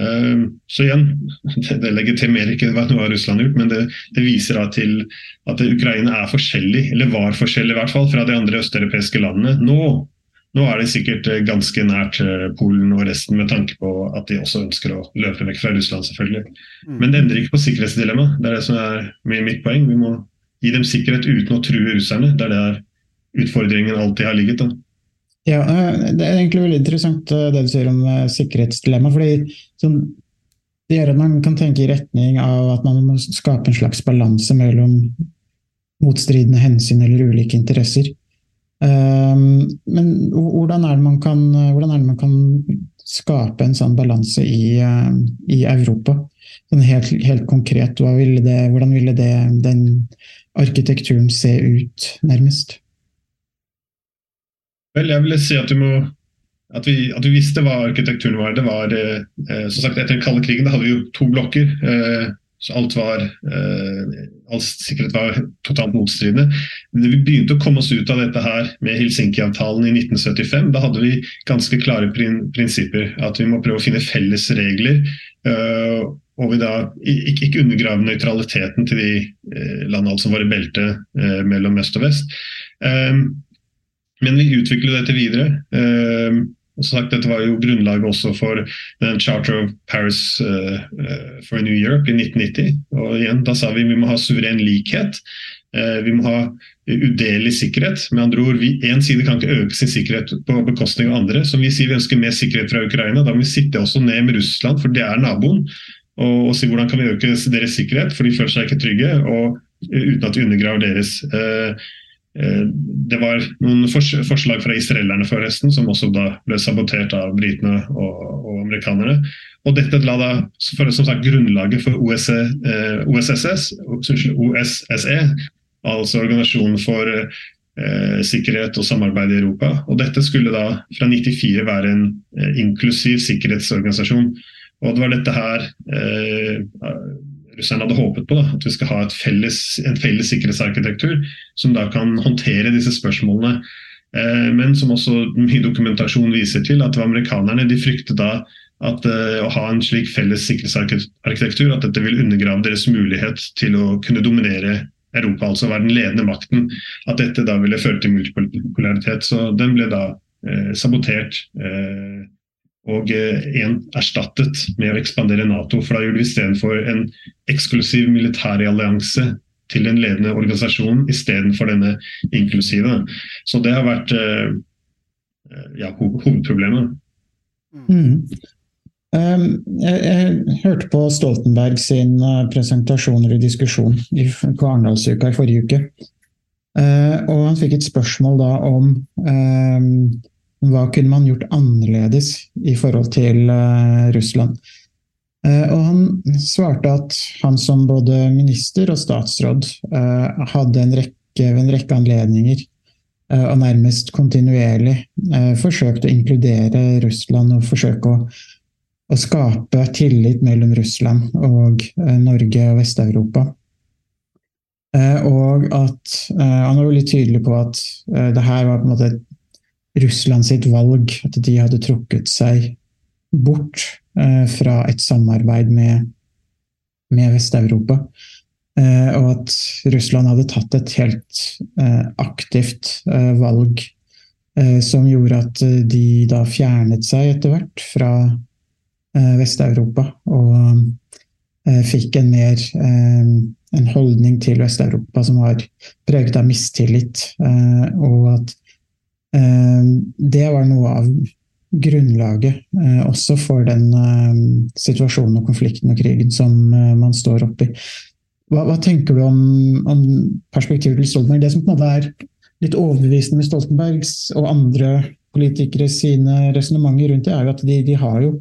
uh, så, igjen, [laughs] det, det legitimerer ikke hva Russland har gjort, men det, det viser da til at Ukraina er forskjellig, eller var forskjellig i hvert fall, fra de andre østeuropeiske landene. Nå, nå er det sikkert eh, ganske nært uh, Polen og resten, med tanke på at de også ønsker å løpe vekk fra Russland, selvfølgelig. Mm. Men det endrer ikke på sikkerhetsdilemmaet. Det er det som er mitt poeng. Vi må gi dem sikkerhet uten å true russerne. Det er der utfordringen alltid har ligget. da. Ja, eh, Det er egentlig veldig interessant eh, det du sier om eh, sikkerhetsdilemma. fordi sånn, Det gjør at man kan tenke i retning av at man må skape en slags balanse mellom motstridende hensyn eller ulike interesser. Um, men hvordan er, kan, hvordan er, det man kan, skape en sånn balanse i, i Europa? Sånn helt, helt, konkret, ville det, hvordan ville det, den arkitekturen se ut, nærmest? Vel, jeg vil si at du må at vi, at vi, visste hva arkitekturen var. Det var eh, som sagt, Etter den kalde krigen hadde vi jo to blokker. Eh, så alt var eh, all sikkerhet var totalt motstridende. Men vi begynte å komme oss ut av dette her med Helsinki-avtalen i 1975. Da hadde vi ganske klare prin prinsipper. At vi må prøve å finne felles regler. Eh, og vi da ikke, ikke undergrave nøytraliteten til de eh, landene som var i beltet eh, mellom øst og vest. Um, men vi utvikler dette videre. Um, sagt, Dette var jo grunnlaget også for den Charter of Paris uh, uh, for New Europe i 1990. Og igjen, Da sa vi vi må ha suveren likhet. Uh, vi må ha udelelig sikkerhet. Med andre ord, Én side kan ikke øke sin sikkerhet på bekostning av andre. Som vi sier vi ønsker mer sikkerhet fra Ukraina, da må vi sitte også ned med Russland, for det er naboen og, og si hvordan kan vi øke deres sikkerhet, for de føler seg ikke trygge, og eh, uten at vi undergraver deres. Eh, eh, det var noen forslag fra israelerne forresten, som også da ble sabotert av britene og, og amerikanerne. Og dette la da for, som sagt, grunnlaget for OSE, OSSS, OSSE, altså Organisasjonen for eh, sikkerhet og samarbeid i Europa. Og dette skulle da fra 94 være en eh, inklusiv sikkerhetsorganisasjon. Og det var dette her eh, russerne hadde håpet på. Da, at vi skal ha felles, en felles sikkerhetsarkitektur som da kan håndtere disse spørsmålene. Eh, men som også mye dokumentasjon viser til, at amerikanerne de fryktet da at eh, å ha en slik felles sikkerhetsarkitektur, at dette vil undergrave deres mulighet til å kunne dominere Europa, altså være den ledende makten. At dette da ville føre til multipolaritet. Så den ble da uh, sabotert. Uh, og en eh, erstattet med å ekspandere Nato. For da gjorde vi istedenfor en eksklusiv militærallianse til den ledende organisasjonen istedenfor denne inklusive. Så det har vært eh, eh, ja, hovedproblemet. Mm. Um, jeg, jeg, hørte på Stoltenberg sin presentasjon eller diskusjon i, Arendalsuka i forrige uke. Og han fikk et spørsmål da om hva kunne man gjort annerledes i forhold til uh, Russland? Uh, og han svarte at han som både minister og statsråd uh, hadde en rekke, en rekke anledninger og nærmest kontinuerlig forsøkt å inkludere Russland og forsøke å, å skape tillit mellom Russland og Norge og Vest-Europa. Og at han var veldig tydelig på at det her var på en måte et Russland sitt valg, at de hadde trukket seg bort eh, fra et samarbeid med, med Vest-Europa. Eh, og at Russland hadde tatt et helt eh, aktivt eh, valg eh, som gjorde at eh, de da fjernet seg etter hvert fra Vest-Europa. Og fikk en mer en holdning til Vest-Europa som var preget av mistillit. og at det var noe av grunnlaget eh, også for den eh, situasjonen og konflikten og krigen som eh, man står oppi. Hva, hva tenker du om, om perspektivet til Stoltenberg? Det som på en måte er litt overbevisende med Stoltenbergs og andre politikere sine resonnementer rundt det, er jo at de, de har jo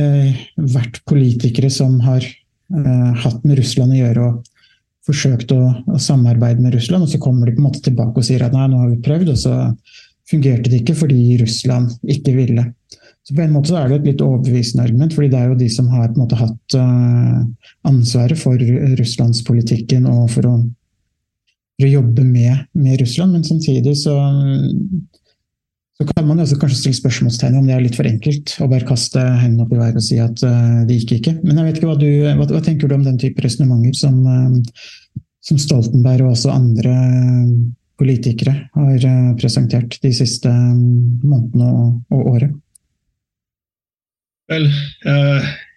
eh, vært politikere som har eh, hatt med Russland å gjøre og forsøkt å, å, samarbeide med Russland, og så kommer de på en måte tilbake og sier at nei, nå har vi prøvd, og så fungerte det ikke fordi Russland ikke ville. Så På en måte er det et litt overbevisende argument, fordi det er jo de som har på en måte hatt uh, ansvaret for russlandspolitikken og for å, for å jobbe med, med, Russland. Men samtidig så, så kan man også kanskje stille spørsmålstegn om det er litt for enkelt å bare kaste hendene opp i været og si at uh, det gikk ikke. Men jeg vet ikke hva, du, hva, hva tenker du om den type resonnementer som, uh, som Stoltenberg og også andre politikere har uh, presentert de siste månedene og, og året? Vel,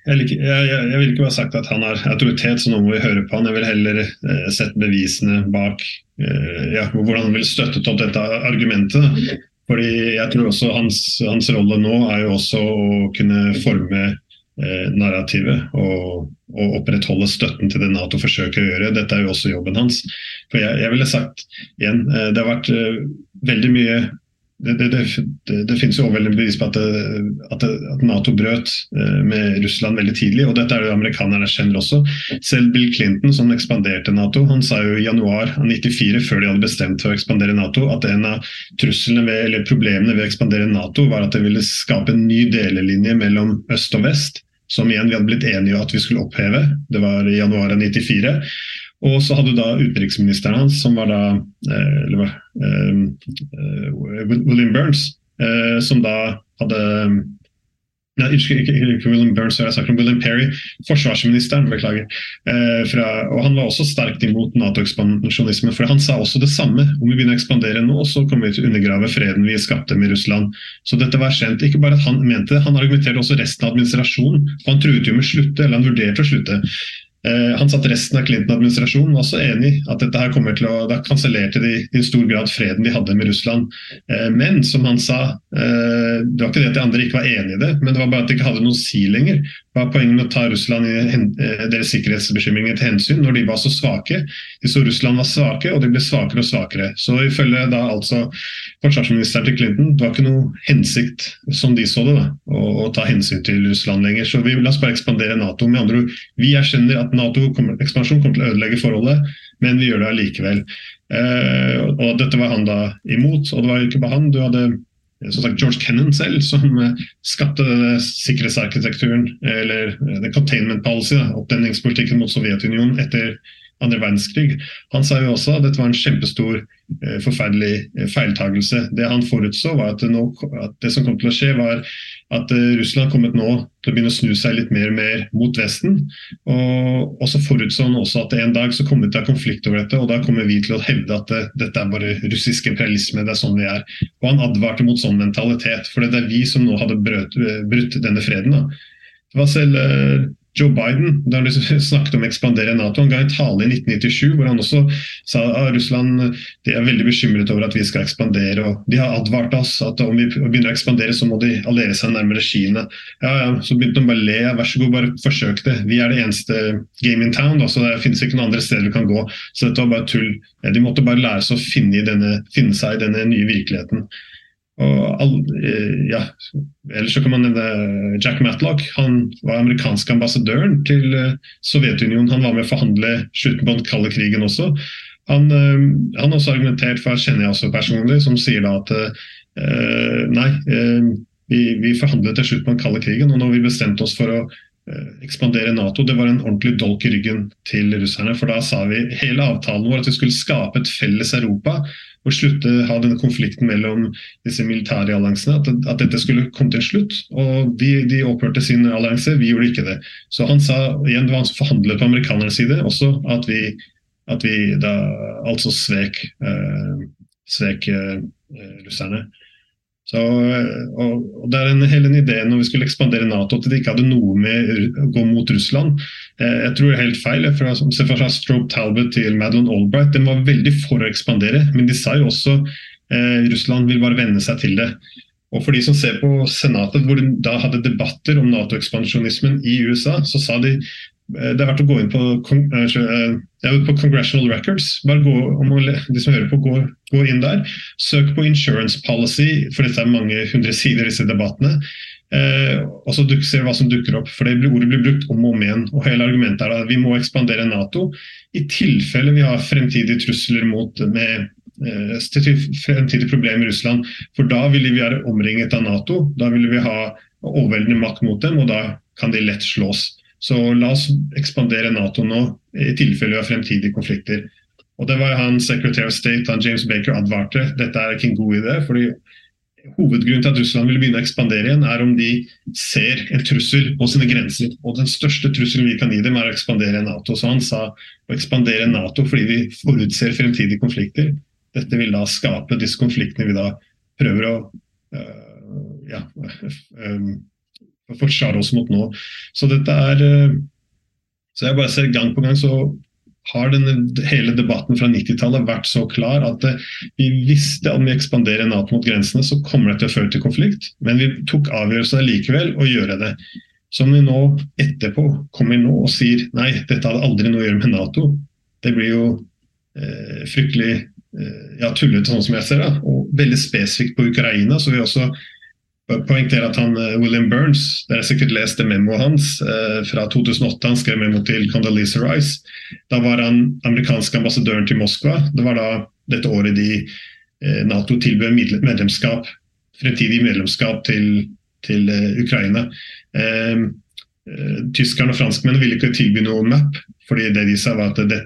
jeg, jeg, jeg, vil ikke bare sagt at han har autoritet, så nå må vi høre på han. Jeg vil heller eh, sett bevisene bak eh, ja, hvordan han ville støttet opp dette argumentet. Fordi jeg tror også hans, hans rolle nå er jo også å kunne forme eh, narrativet og, og, opprettholde støtten til det Nato forsøker å gjøre. Dette er jo også jobben hans. For jeg, jeg ville sagt igjen, eh, det har vært eh, veldig mye det, det, det, det, finnes jo overveldende bevis på at, at, at, Nato brøt uh, med Russland veldig tidlig, og dette er det amerikanerne kjenner også. Selv Bill Clinton, som ekspanderte Nato, han sa jo i januar 94, før de hadde bestemt for å ekspandere Nato, at en av truslene ved, eller problemene ved å ekspandere Nato var at det ville skape en ny delelinje mellom øst og vest som igjen vi hadde blitt enige om at vi skulle oppheve. Det var i januar 94. Og så hadde du da utenriksministeren hans, som var da eh, eller, eh, eh, William Burns, som da hadde Nei, ikke, ikke, William Burns, jeg snakker om William Perry, forsvarsministeren. beklager. Eh, fra, og Han var også sterkt imot Nato-ekspansjonisme. for Han sa også det samme. Om vi begynner å ekspandere nå, så kommer vi til å undergrave freden vi skapte med Russland. Så dette var kjent. Ikke bare at han mente det, han argumenterte også resten av administrasjonen. Han truet jo med å slutte, eller han vurderte å slutte. Eh, han satt resten av Clinton-administrasjonen også enig at dette her kommer til å, da kansellerte de i stor grad freden de hadde med Russland. Eh, men som han sa, eh, det var ikke det at de andre ikke var enig i det, men det var bare at de ikke hadde noe å si lenger. Hva er poenget med å ta Russland i deres sikkerhetsbekymringer til hensyn når de var så svake? De så Russland var svake, og de ble svakere og svakere. Så ifølge da altså forsvarsministeren til Clinton, det var ikke noe hensikt, som de så det, da, å, å ta hensyn til Russland lenger. Så vi la oss bare ekspandere Nato. Med andre ord, vi erkjenner at Nato-ekspansjon kommer til å ødelegge forholdet, men vi gjør det allikevel. Eh, og dette var han da imot, og det var ikke bare han. Du hadde som sagt, George Kennan selv som eh, skapte sikkerhetsarkitekturen, eller eh, the containment policy, da, oppdenningspolitikken mot Sovjetunionen etter andre verdenskrig. Han sa jo også at dette var en kjempestor, eh, forferdelig eh, feiltagelse. Det han forutså, var at, nå, at, det som kom til å skje, var at Russland har kommet nå til å begynne å snu seg litt mer og mer mot Vesten. Og, og så forutså han også at en dag så kommer det til å ha konflikt over dette, og da kommer vi til å hevde at det, dette er bare russisk imperialisme, det er sånn vi er. Og han advarte mot sånn mentalitet, for det er vi som nå hadde brøt, brutt denne freden. da. Det var selv Joe Biden da han [laughs] snakket om å ekspandere Nato. Han ga en tale i 1997 hvor han også sa at Russland de er veldig bekymret over at vi skal ekspandere. og De har advart oss at om vi begynner å ekspandere, så må de alliere seg nærmere Kina. Ja, ja, Så begynte de bare å le. Vær så god, bare forsøk det. Vi er det eneste game in town. Da, så Det finnes ikke noen andre steder vi kan gå. Så dette var bare tull. De måtte bare lære seg å finne, denne, finne seg i denne nye virkeligheten. Og all, eh, ja, ellers så kan man nevne Jack Matlock. Han var amerikansk ambassadøren til eh, Sovjetunionen. Han var med å forhandle slutten på den kalde krigen også. Han, eh, han har også argumentert for, kjenner jeg også personlig, som sier da at nei, vi, vi forhandlet til slutt på den kalde krigen, og når vi bestemte oss for å ekspandere Nato. Det var en ordentlig dolk i ryggen til russerne. For da sa vi hele avtalen vår at vi skulle skape et felles Europa og slutte ha denne konflikten mellom disse militære alliansene. At, at, dette skulle komme til en slutt. Og de, de opphørte sin allianse, vi gjorde ikke det. Så han sa igjen, det var han som forhandlet på amerikanernes side også, at vi, at vi da altså svek, eh, svek eh, russerne. Så, og, og Det er en, hele en idé når vi skulle ekspandere Nato at det ikke hadde noe med å gå mot Russland. Eh, jeg tror det er helt feil. Fra, se fra Strobe Talbot til Madeleine Albright. Den var veldig for å ekspandere, men de sa jo også eh, Russland vil bare venne seg til det. Og for de som ser på Senatet, hvor de da hadde debatter om Nato-ekspansjonismen i USA, så sa de eh, det er verdt å gå inn på, uh, på Congressional Records. Bare gå, om de som hører på, gå, gå, inn der. Søk på insurance policy, for dette er mange hundre sider, disse debattene. Uh, og så ser hva som dukker opp. for det Ordet blir brukt om og om igjen. og Hele argumentet er at vi må ekspandere Nato i tilfelle vi har fremtidige trusler mot med Eh, fremtidige problemer i Russland. For da ville vi være omringet av Nato. Da ville vi ha overveldende makt mot dem, og da kan de lett slås. Så la oss ekspandere Nato nå, i tilfelle vi har fremtidige konflikter. Og det var han Secretary of State, han James Baker, advarte. Dette er ikke en god idé. fordi Hovedgrunnen til at Russland vil begynne å ekspandere igjen, er om de ser en trussel på sine grenser. Og den største trusselen vi kan gi dem, er å ekspandere Nato. Så han sa å ekspandere Nato fordi vi forutser fremtidige konflikter dette vil da skape disse konfliktene vi da prøver å øh, ja, øh, forsvare oss mot nå. Så dette er øh, Så jeg bare ser gang på gang så har denne, hele debatten fra 90-tallet vært så klar at uh, vi visste at om vi ekspanderer Nato mot grensene, så kommer det til å føre til konflikt. Men vi tok avgjørelsen likevel å gjøre det. Som vi nå etterpå kommer nå og sier nei, dette hadde aldri noe å gjøre med Nato. Det blir jo eh, fryktelig Eh, ja, tullete, sånn som jeg ser det. Og veldig spesifikt på Ukraina. så vi også poengtere at han, eh, William Burns, dere har sikkert lest memoet hans eh, fra 2008. Han skrev memo til Condoleezza Rice. Da var han amerikansk ambassadøren til Moskva. Det var da dette året de eh, Nato tilbød medlemskap, fremtidig medlemskap til, til eh, Ukraina. Eh, Tyskerne og franskmennene ville ikke tilby noe map, fordi det de sa var at det,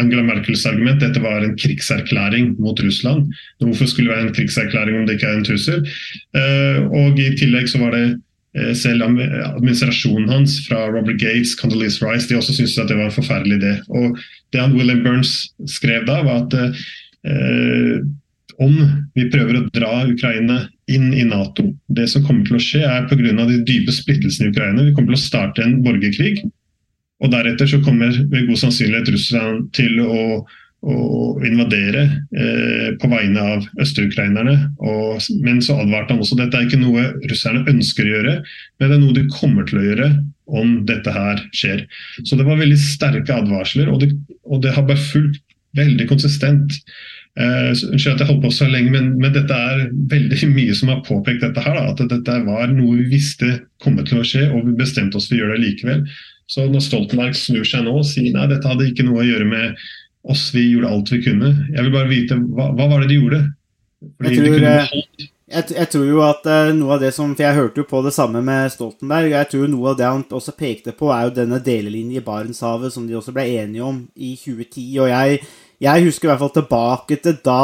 Angela Merkels argument dette var en krigserklæring mot Russland. Hvorfor skulle det være en krigserklæring om det ikke er en trussel? Uh, og I tillegg så var det uh, selv administrasjonen hans fra Robert Gates, Condoleezza Rice, de også syntes at det var en forferdelig idé. Og Det han William Burns skrev da, var at eh, om vi prøver å dra Ukraina inn i Nato, det som kommer til å skje er pga. de dype splittelsene i Ukraina. Vi kommer til å starte en borgerkrig. Og deretter så kommer med god sannsynlighet Russland til å, å invadere eh, på vegne av øst-ukrainerne. Men så advarte han også dette er ikke noe russerne ønsker å gjøre, men det er noe de kommer til å gjøre om dette her skjer. Så det var veldig sterke advarsler, og det, og det har bare fulgt veldig konsistent. Uh, Unnskyld at jeg holdt på så lenge, men, men, dette er veldig [laughs] mye som har påpekt dette. her, da, At dette var noe vi visste kom til å skje, og vi bestemte oss for å gjøre det likevel. Så når Stoltenberg snur seg nå og sier nei, dette hadde ikke noe å gjøre med oss, vi gjorde alt vi kunne. Jeg vil bare vite, hva, hva var det de gjorde? Jeg tror, eh, jeg, jeg tror, jo at uh, noe av det som For jeg hørte jo på det samme med Stoltenberg. Jeg tror noe av det han også pekte på, er jo denne delelinjen i Barentshavet som de også ble enige om i 2010. Og jeg, jeg husker i hvert fall tilbake til da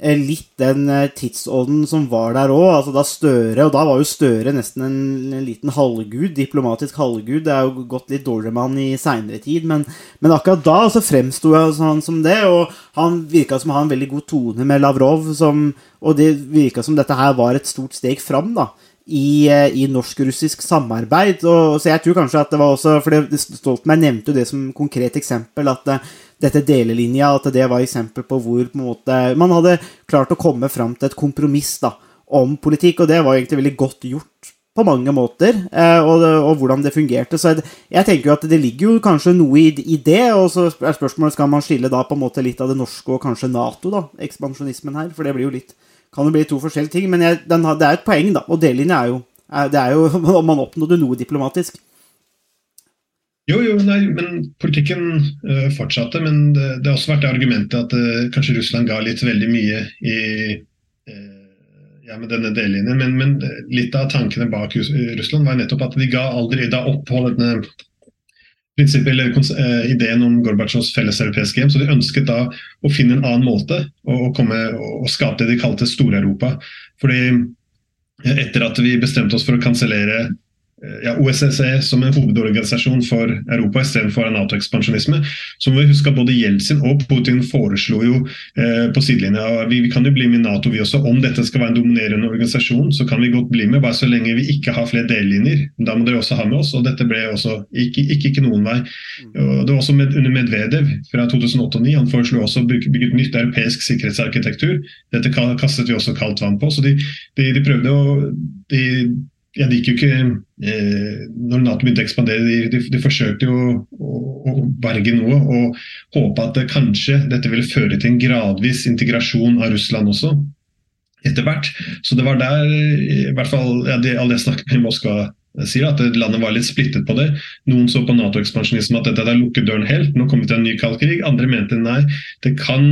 Eh, litt den eh, tidsånden som var der òg. Altså da Støre Og da var jo Støre nesten en, en, liten halvgud, diplomatisk halvgud. Det er jo gått litt dårligere med han i seinere tid, men, men, akkurat da så fremsto han som det. Og han virka som å ha en veldig god tone med Lavrov, som, og det virka som dette her var et stort steg fram. da i, eh, i norsk-russisk samarbeid. Og, så jeg tror kanskje at det var også For Stoltenberg nevnte jo det som konkret eksempel. At dette delelinja at det var eksempel på hvor på måte, man hadde klart å komme fram til et kompromiss da, om politikk. Og det var egentlig veldig godt gjort på mange måter, eh, og, og, hvordan det fungerte. Så jeg, jeg, tenker jo at det ligger jo kanskje noe i, i, det, og så er spørsmålet skal man skille da på en måte litt av det norske og kanskje Nato, da, ekspansjonismen her, for det blir jo litt kan jo bli to forskjellige ting, men jeg, den, det er et poeng, da. Og delelinja er jo det er jo [laughs] om man oppnådde noe diplomatisk. Jo, jo, nei, men politikken uh, fortsatte. Men det, det, har også vært det argumentet at uh, kanskje Russland ga litt veldig mye i uh, ja, med denne delelinjen. Men, men, litt av tankene bak Russland var nettopp at de ga aldri da opphold denne prinsippet, eller ideen om Gorbatsjovs felleseuropeiske hjem. Så de ønsket da å finne en annen måte å, å, komme, og skape det de kalte Stor-Europa. Fordi etter at vi bestemte oss for å kansellere ja, OSSE som en hovedorganisasjon for Europa istedenfor en Nato-ekspansjonisme. Så må vi huske at både Jeltsin og Putin foreslo jo eh, på sidelinja vi, vi kan jo bli med Nato vi også. Om dette skal være en dominerende organisasjon, så kan vi godt bli med, bare så lenge vi ikke har flere dellinjer. Da må dere også ha med oss, og dette ble også ikke, ikke, ikke noen vei. Og det var også med, under Medvedev fra 2008 og 2009. Han foreslo også å bygge, bygge et nytt europeisk sikkerhetsarkitektur. Dette kastet vi også kaldt vann på. så de, de, de prøvde å de, ja, det gikk jo ikke eh, Når Nato begynte å ekspandere, de, de, de forsøkte jo å, å, berge noe og håpe at det, kanskje dette ville føre til en gradvis integrasjon av Russland også. Etter hvert. Så det var der i hvert fall, ja, de, alle jeg snakket med i Moskva sier at landet var litt splittet på det. Noen så på Nato-ekspansjonisme at dette er lukket døren helt, nå kommer vi til en ny kald krig. Andre mente nei, det kan,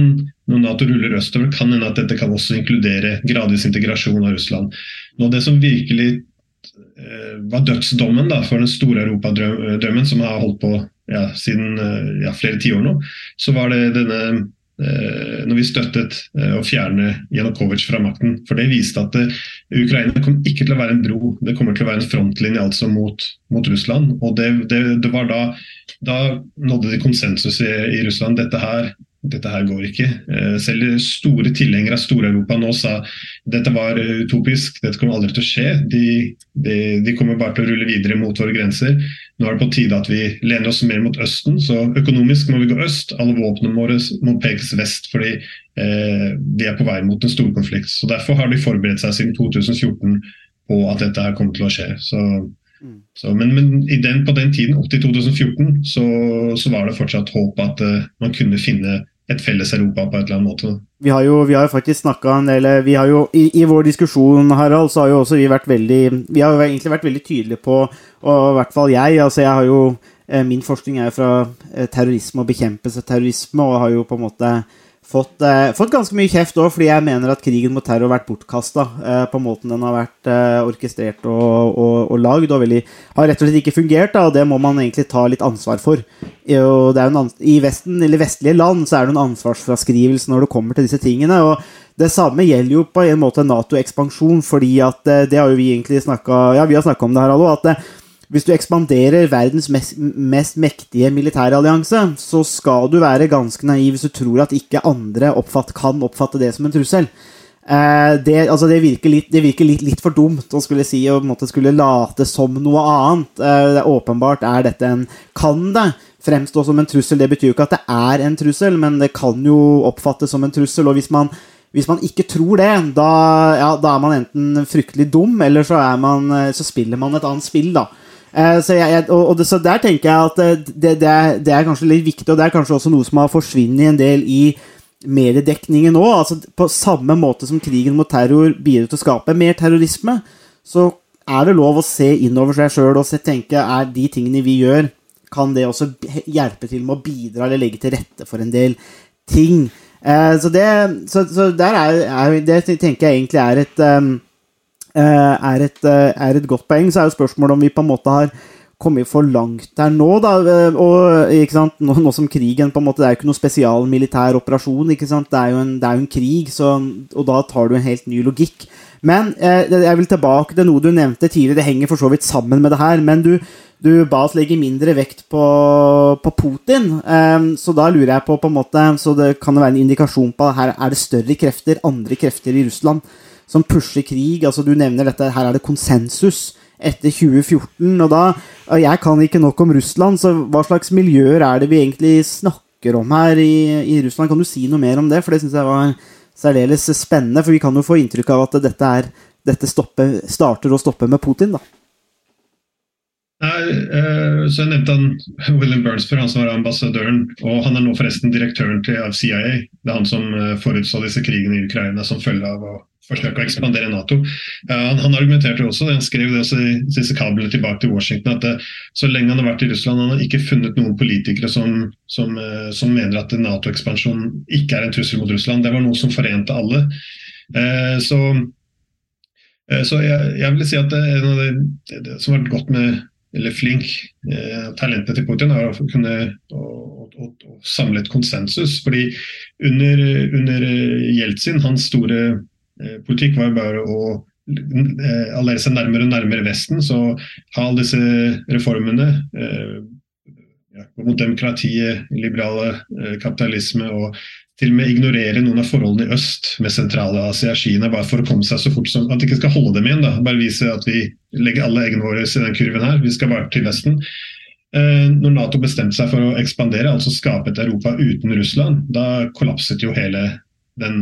når Nato ruller østover, kan hende at dette kan også inkludere gradvis integrasjon av Russland. Nå Det som virkelig var dødsdommen da, for den store europadrømmen som har holdt på ja, siden eh, ja, flere tiår nå, så var det denne eh, når vi støttet å fjerne Janukovitsj fra makten. For det viste at Ukraina kom ikke til å være en bro, det kommer til å være en frontlinje altså mot, mot Russland. Og det, det, det var da, da nådde de konsensus i, i Russland. Dette her dette her går ikke. Eh, selv store tilhengere av Stor-Europa nå sa dette var utopisk, dette kommer aldri til å skje. De, de, de, kommer bare til å rulle videre mot våre grenser. Nå er det på tide at vi lener oss mer mot Østen. Så økonomisk må vi gå øst. Alle våpnene våre må pekes vest, fordi eh, vi er på vei mot en storkonflikt. Derfor har de forberedt seg siden 2014 på at dette her kommer til å skje. Så så, men, men den, på den tiden, opp til 2014, så, så var det fortsatt håp at uh, man kunne finne et felles Europa på et eller annet måte. Vi har jo, vi har jo faktisk snakka en del vi har jo, i, i, vår diskusjon, Harald, så har jo også vi vært veldig Vi har jo egentlig vært veldig tydelige på, og i hvert fall jeg altså jeg har jo eh, Min forskning er fra eh, terrorisme og bekjempelse av terrorisme, og har jo på en måte fått, eh, fått ganske mye kjeft òg, fordi jeg mener at krigen mot terror har vært bortkasta eh, på måten den har vært eh, orkestrert og, og, og lagd, og veldig, har rett og slett ikke fungert. Da, og det må man egentlig ta litt ansvar for. En, I Vesten, eller vestlige land så er det en ansvarsfraskrivelse når det kommer til disse tingene. og det samme gjelder jo på en måte Nato-ekspansjon, fordi at eh, det har jo vi egentlig snakka ja, har om det her, alle, at eh, hvis du ekspanderer verdens mest, mest mektige militærallianse, så skal du være ganske naiv hvis du tror at ikke andre oppfatt, kan oppfatte det som en trussel. Eh, det, altså det, virker, litt, det virker litt, litt, for dumt å skulle si og skulle late som noe annet. Eh, det åpenbart er dette en Kan det fremstå som en trussel? Det betyr jo ikke at det er en trussel, men det kan jo oppfattes som en trussel. Og hvis man, hvis man ikke tror det, da, ja, da, er man enten fryktelig dum, eller så, man, så spiller man et annet spill, da. Eh, så, jeg, og, og det, så, der tenker jeg at eh, det, det, er, det, er, kanskje litt viktig, og det er kanskje også noe som har forsvunnet en del i mediedekningen nå. Altså, på samme måte som krigen mot terror bidrar til å skape mer terrorisme, så er det lov å se innover seg sjøl og tenke er de tingene vi gjør, kan det også hjelpe til med å bidra eller legge til rette for en del ting. Eh, så, det, så, så der er, er, det tenker jeg egentlig er et um, Eh, er et, eh, er et, godt poeng. Så er jo spørsmålet om vi på en måte har kommet for langt der nå, da. Eh, og, ikke sant? Nå, nå, som krigen på en måte, Det er jo ikke noe spesialmilitær operasjon. ikke sant? Det er jo en, er jo en krig, så, og da tar du en helt ny logikk. Men eh, jeg vil tilbake til noe du nevnte tidligere. Det henger for så vidt sammen med det her. Men du, du ba oss legge mindre vekt på, på Putin. Um, så da lurer jeg på, på en måte, så det kan være en indikasjon på her er det større krefter, andre krefter i Russland som pusher krig. altså Du nevner dette, her er det konsensus etter 2014. og da, Jeg kan ikke nok om Russland, så hva slags miljøer er det vi egentlig snakker om her i, i Russland? Kan du si noe mer om det? For det syns jeg var særdeles spennende. For vi kan jo få inntrykk av at dette, er, dette stopper, starter og stopper med Putin, da. Nei, eh, så Jeg nevnte han William Burnsford, han som var ambassadøren. og Han er nå forresten direktøren til CIA. Det er han som eh, forutså disse krigene i Ukraina som følge av å forsøke å ekspandere Nato. Han, han, argumenterte også, han skrev det også i disse kablene tilbake til Washington, at det, så lenge han har vært i Russland, han har ikke funnet noen politikere som, som, eh, som mener at Nato-ekspansjon ikke er en trussel mot Russland. Det var noe som forente alle. Eh, så, eh, så jeg, jeg, vil si at en av det, det som har vært godt med eller flink eh, talentene til Putin er å kunne å, å, å samle et konsensus. fordi under, under Jeltsin, hans store Eh, politikk var jo bare å eh, alliere seg nærmere og nærmere Vesten, så ha alle disse reformene eh, ja, mot demokratiet, liberale eh, kapitalisme og til og med ignorere noen av forholdene i øst med Sentral-Asia og Kina, bare for å komme seg så fort som At de ikke skal holde dem igjen. da, Bare vise at vi legger alle eggene våre i den kurven her. Vi skal bare til Vesten. Eh, når Nato bestemte seg for å ekspandere, altså skape et Europa uten Russland, da kollapset jo hele den,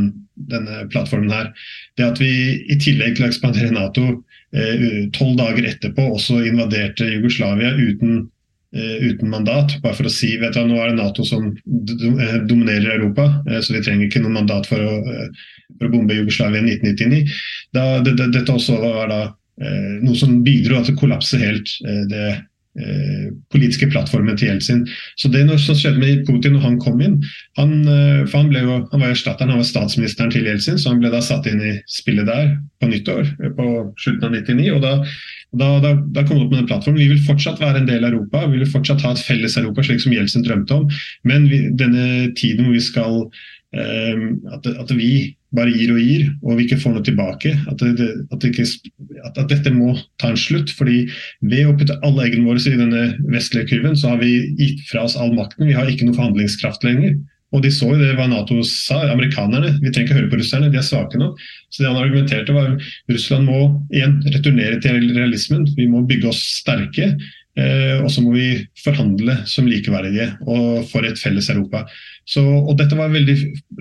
denne plattformen her. Det at vi i tillegg til å ekspandere Nato eh, tolv dager etterpå også invaderte Jugoslavia uten Eh, uten mandat, bare for å si vet du, nå er det Nato som eh, dominerer Europa, eh, så vi trenger ikke noe mandat for å, for å bombe Jugoslavia i 1999. Da, det, det, dette også var da noe som bidro til å kollapse helt det politiske plattformen til Jeltsin. Så det som skjedde med Putin når han kom inn Han, for han, jo, han var erstatteren, han var statsministeren til Jeltsin, så han ble da satt inn i spillet der på nyttår på slutten av 99. og da da, da, da kom det opp med den plattformen. Vi vil fortsatt være en del av Europa, vi vil fortsatt ha et felles Europa, slik som Jeltsin drømte om. Men vi, denne tiden hvor vi skal eh, at, at, vi bare gir og gir, og vi ikke får noe tilbake. At, det, at, det ikke, at, dette må ta en slutt. fordi Ved å putte alle eggene våre i denne vestlige kurven, så har vi gitt fra oss all makten. Vi har ikke noe forhandlingskraft lenger. Og de så jo det hva Nato sa. Amerikanerne vi trenger ikke høre på russerne, de er svake nå. Så det han argumenterte var at Russland må igjen returnere til realismen. Vi må bygge oss sterke. Eh, og så må vi forhandle som likeverdige og for et felles Europa. Så, og dette var veldig,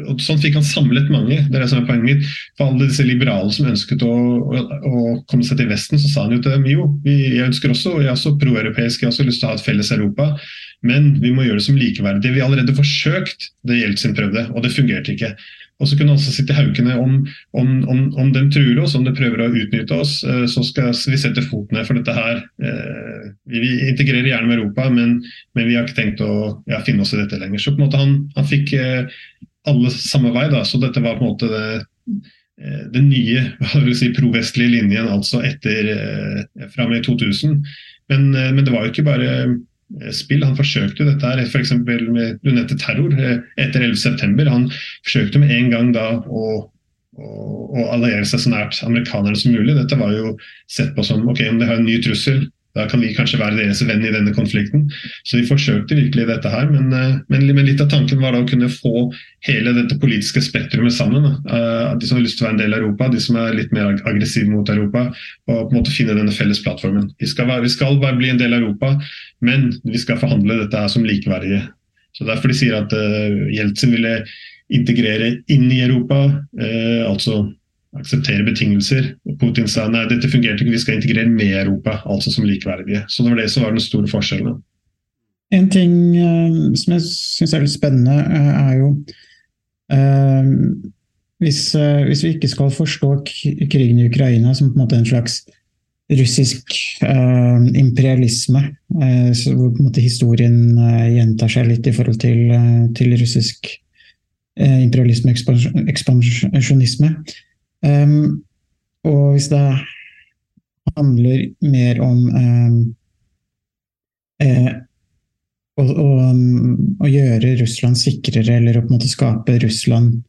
og Sånn fikk han samlet mange. det er det som er poenget mitt. For alle disse liberale som ønsket å, å, å komme seg til Vesten, så sa han jo til dem jo, vi, jeg ønsker også, og jeg er også proeuropeisk, jeg har også lyst til å ha et felles Europa. Men vi må gjøre det som likeverdige. Vi har allerede forsøkt det Jeltsin prøvde, og det fungerte ikke. Og så kunne han også sitte i haukene om, om, om, om de truer oss, om de prøver å utnytte oss. Eh, så skal vi sette foten ned for dette her. Eh, vi integrerer gjerne med Europa, men, men vi har ikke tenkt å ja, finne oss i dette lenger. Så på en måte han, han fikk eh, alle samme vei, da. Så dette var på en måte det, den nye [laughs] si, provestlige linjen, altså etter fra og med 2000. Men, men det var jo ikke bare Eh, spill. Han forsøkte jo dette her, f.eks. med du nevnte terror eh, etter 11.9. Han forsøkte med en gang da å, å, å, alliere seg så nært amerikanerne som mulig. Dette var jo sett på som ok, om det har en ny trussel, da kan vi kanskje være deres venn i denne konflikten. Så vi forsøkte virkelig dette her, men, eh, men, men litt av tanken var da å kunne få hele dette politiske spektrumet sammen. Da. De som har lyst til å være en del av Europa, de som er litt mer aggressive mot Europa, og på en måte finne denne felles plattformen. Vi skal, være, vi skal bare bli en del av Europa, men vi skal forhandle dette her som likeverdige. Så Derfor de sier at uh, Jeltsin ville integrere inn i Europa, uh, altså akseptere betingelser. Putin sa nei, dette fungerte ikke, vi skal integrere med Europa, altså som likeverdige. Så det var det som var den store forskjellen. En ting uh, som jeg syns er litt spennende, uh, er jo uh, hvis, hvis, vi ikke skal forstå krigen i Ukraina som på en måte en slags russisk imperialisme, hvor på en måte historien gjentar seg litt i forhold til, til russisk imperialisme ekspansjonisme, Um, og hvis det handler mer om um, eh, å, å, å, gjøre Russland sikrere, eller å på en måte skape Russland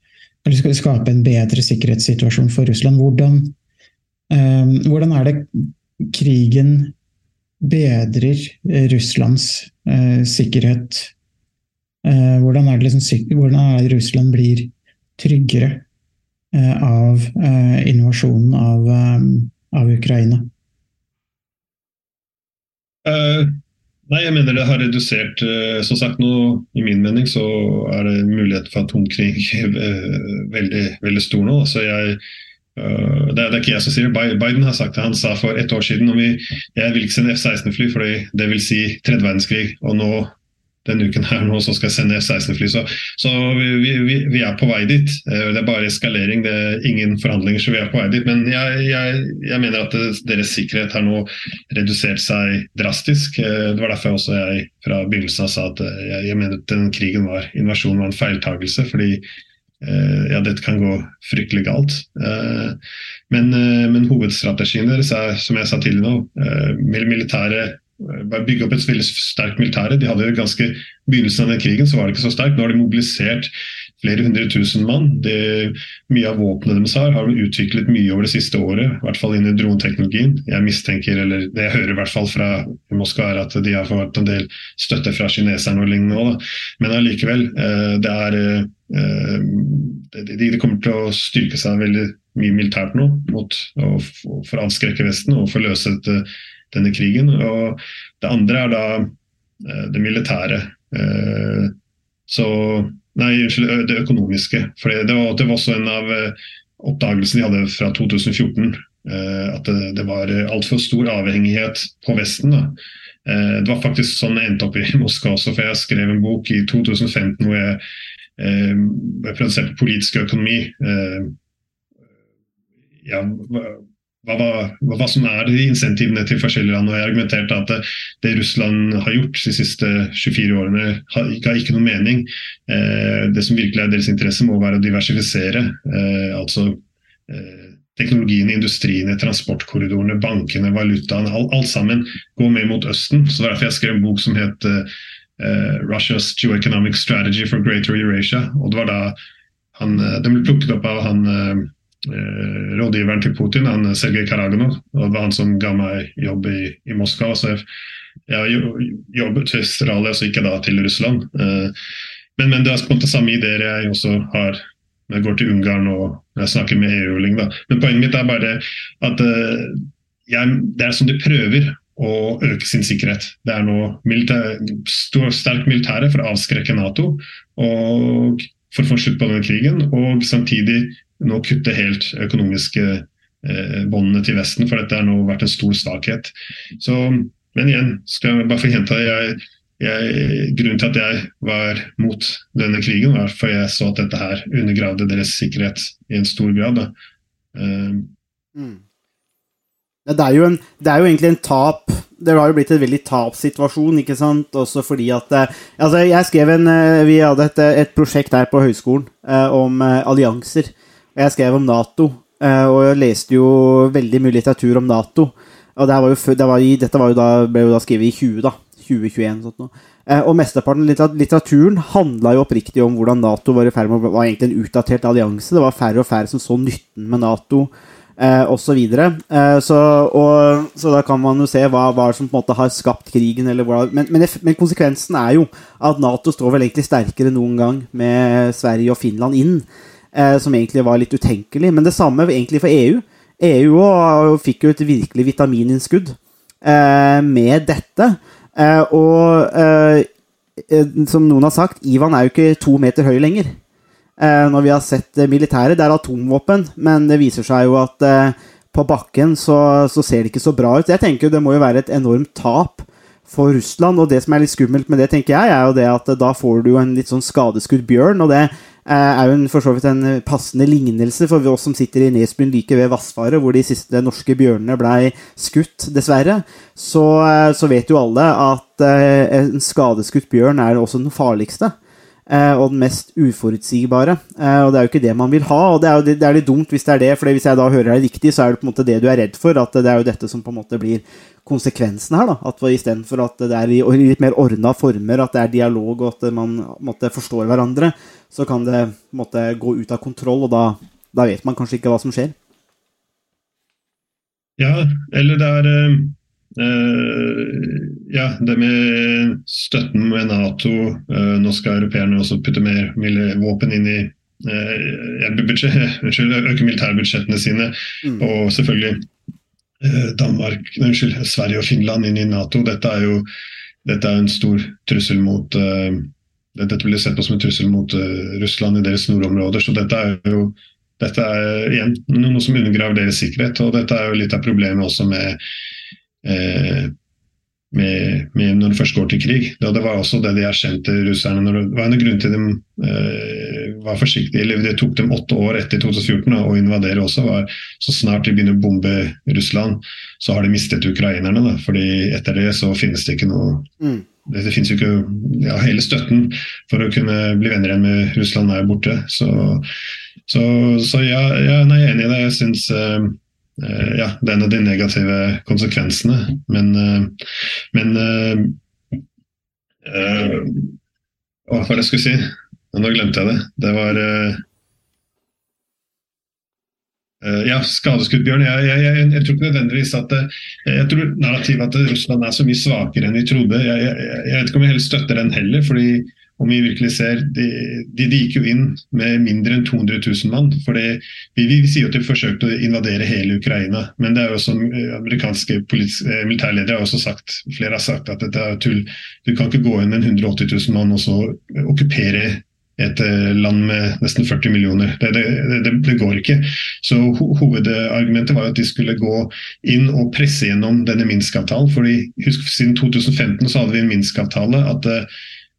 eller skape en bedre sikkerhetssituasjon for Russland. Hvordan, um, hvordan er det krigen bedrer Russlands uh, sikkerhet? Uh, hvordan, er liksom, hvordan er det Russland blir tryggere av eh, invasjonen av, eh, av Ukraina? Uh, nei, jeg mener det har redusert uh, Som sagt, nå, i min mening så er det mulighet for atomkrig uh, veldig, veldig stor nå. Så jeg, det, er, det er ikke jeg som sier det. Biden har sagt det. Han sa for ett år siden om vi, jeg vil ikke sende F-16-fly, for det vil si tredje verdenskrig. Og nå denne uken her nå som skal sende F-16-fly. Så, så vi, vi, vi, er på vei dit. Eh, det er bare eskalering, det er ingen forhandlinger, så vi er på vei dit. Men jeg, jeg, jeg mener at deres sikkerhet har nå redusert seg drastisk. Eh, det var derfor også jeg fra begynnelsen av sa at eh, jeg, jeg mener at den krigen var, invasjonen var en feiltagelse. fordi ja, dette kan gå fryktelig galt. Men, men hovedstrategien deres er, som jeg sa tidligere nå, militære bygge opp et veldig sterkt militære. De hadde jo ganske begynnelsen av den krigen så var det ikke så sterkt. Nå har de mobilisert flere hundre tusen mann. Det, mye av våpnene deres har, har de utviklet mye over det siste året, i hvert fall innen droneteknologien. Jeg mistenker, eller det jeg hører i hvert fall fra Moskva, er at de har fått en del støtte fra kineserne og lignende òg. Men allikevel, det er de, kommer til å styrke seg veldig mye militært nå mot, for å avskrekke Vesten og for å løse dette, denne krigen. Og det andre er da det militære. Så Nei, unnskyld, det økonomiske. For det var, det var også en av oppdagelsene de hadde fra 2014. At det, det var altfor stor avhengighet på Vesten. Da. Det var faktisk sånn jeg endte opp i [laughs] Moskva også, for jeg skrev en bok i 2015 hvor jeg jeg prøvde å se på politisk økonomi. Ja, hva, hva, som er de insentivene til forskjellige land. og Jeg argumenterte at det, det, Russland har gjort de siste 24 årene, har, har ikke noen mening. Eh, det som virkelig er deres interesse, må være å diversifisere. Eh, altså eh, teknologien, industriene, transportkorridorene, bankene, valutaen. Alt, alt, sammen går med mot Østen. så Derfor jeg skrev en bok som het Uh, Russia's Geoeconomic Strategy for Greater Eurasia. og det var da han, Den ble plukket opp av han uh, rådgiveren til Putin, han Sergej Karaganov. Det var han som ga meg jobb i, i Moskva. så Jeg, jeg jobbet til Australia, så gikk jeg da til Russland. Uh, men, men, det er på samme ideer jeg også har når jeg går til Ungarn og jeg snakker med EU. Men poenget mitt er bare at jeg, det er som de prøver å øke sin sikkerhet. Det er nå militær, sterkt sterk militære for å avskrekke Nato og for å få slutt på denne krigen, og samtidig nå kutte helt økonomiske eh, båndene til Vesten, for dette har nå vært en stor svakhet. Så, men igjen, skal jeg bare få gjenta jeg, jeg, Grunnen til at jeg var mot denne krigen, var for jeg så at dette her undergravde deres sikkerhet i en stor grad. Uh, mm. Det er, en, det er, jo egentlig en tap Det har jo blitt en veldig tapssituasjon, ikke sant? Også fordi at eh, Altså, jeg skrev en eh, Vi hadde et, et prosjekt her på høyskolen eh, om eh, allianser. Jeg skrev om Nato. Eh, og jeg leste jo veldig mye litteratur om Nato. Og det var jo, det var i, dette var jo da, ble jo da skrevet i 20, da. 2021. Sånt noe. Eh, og mesteparten av litteraturen handla jo oppriktig om hvordan Nato var i ferd med å var egentlig en utdatert allianse. Det var færre og færre som så nytten med Nato eh, osv. Så, eh, så, så da kan man jo se hva, hva som på en måte har skapt krigen. Hva, men, men, men, konsekvensen er jo at Nato står vel egentlig sterkere noen gang med Sverige og Finland inn, eh, som egentlig var litt utenkelig. Men det samme egentlig for EU. EU fikk jo et virkelig vitamininnskudd eh, med dette. Eh, og eh, som noen har sagt, Ivan er jo ikke to meter høy lenger. Eh, når vi har sett eh, militæret. Det er atomvåpen, men det viser seg jo at eh, på bakken så, så, ser det ikke så bra ut. Jeg tenker Det må jo være et enormt tap for Russland. Og det som er litt skummelt med det, tenker jeg, er jo det at da får du jo en litt sånn skadeskudd bjørn. Og det er jo en, for så vidt en passende lignelse for oss som sitter i Nesbyen like ved Vassfaret, hvor de siste norske bjørnene blei skutt, dessverre. Så, så, vet jo alle at en skadeskutt bjørn er også den farligste. Eh, og den mest uforutsigbare. Eh, og det er jo ikke det man vil ha, og det er jo det er litt dumt hvis det er det, for hvis jeg da hører deg riktig, så er det på en måte det du er redd for, at det er jo dette som på en måte blir konsekvensen her. da, at Istedenfor at det er i litt mer ordna former, at det er dialog og at man måtte forstår hverandre, så kan det måtte gå ut av kontroll, og da, da vet man kanskje ikke hva som skjer. Ja, eller det er eh, ja, det med støtten med Nato. Uh, nå skal europeerne også putte mer våpen inn i budsjett, [laughs] Øke militærbudsjettene sine. Mm. Og selvfølgelig Danmark, unnskyld, Sverige og Finland inn i Nato. Dette er jo dette er en stor trussel mot Dette blir sett på som en trussel mot Russland i deres nordområder. Så dette er jo dette er igjen noe som undergraver deres sikkerhet. Og dette er jo litt av problemet også med Eh, med, med, når det først går til krig. Ja, det var også det de erkjente russerne. Når det var en grunn til de eh, var forsiktige. eller Det tok dem åtte år etter 2014 å invadere også. var Så snart de begynner å bombe Russland, så har de mistet ukrainerne. Da, fordi etter det så finnes det ikke noe mm. Det, det finnes jo ikke ja, Hele støtten for å kunne bli venner igjen med Russland er borte. Så, så, så ja, ja, nei, jeg er enig i det. Jeg syns Eh, ja, det er en av de negative konsekvensene. Men, eh, men uh, hva var det jeg skulle si? Nå glemte jeg det. Det var eh, eh, Ja, skadeskutt bjørn. Jeg, jeg, jeg, jeg, tror ikke nødvendigvis at Jeg tror narrativet at Russland er så mye svakere enn vi trodde. Jeg, vet ikke om jeg helt støtter den heller. fordi om vi virkelig ser, De, de, de gikk jo inn med mindre enn 200 000 mann. for vi, vi, sier jo at de forsøkte å invadere hele Ukraina. Men det er jo som amerikanske militærledere har også sagt, flere har sagt at dette er tull. Du kan ikke gå inn med 180 000 mann og så okkupere et eh, land med nesten 40 millioner. Det, det, det, det, går ikke. Så Hovedargumentet var at de skulle gå inn og presse gjennom denne Minsk-avtalen. fordi husk Siden 2015 så hadde vi en Minsk-avtale at, eh,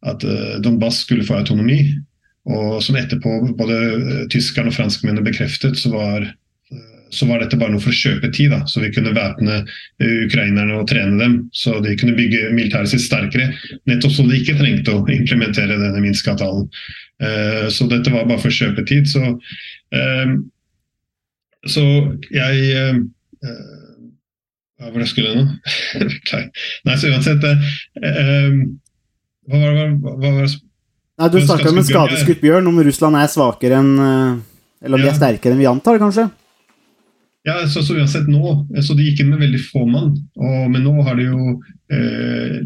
at eh, Donbass skulle få autonomi. Og som etterpå både tyskerne og franskmennene bekreftet, så var, så var dette bare noe for å kjøpe tid. da, Så vi kunne væpne ukrainerne og trene dem, så de kunne bygge militæret sitt sterkere. Nettopp så de ikke trengte å implementere denne Minsk-avtalen. Eh, så dette var bare for kjøpetid. Så, eh, så jeg eh, Hva var det jeg nå? [laughs] Nei, så uansett Hva var det hva, hva, Nei, Du snakka om en skadeskutt bjørn, om Russland er svakere enn Eller om de er sterkere enn vi antar, kanskje? Ja, så, så, uansett nå, så De gikk inn med veldig få mann, og, men nå har de jo eh,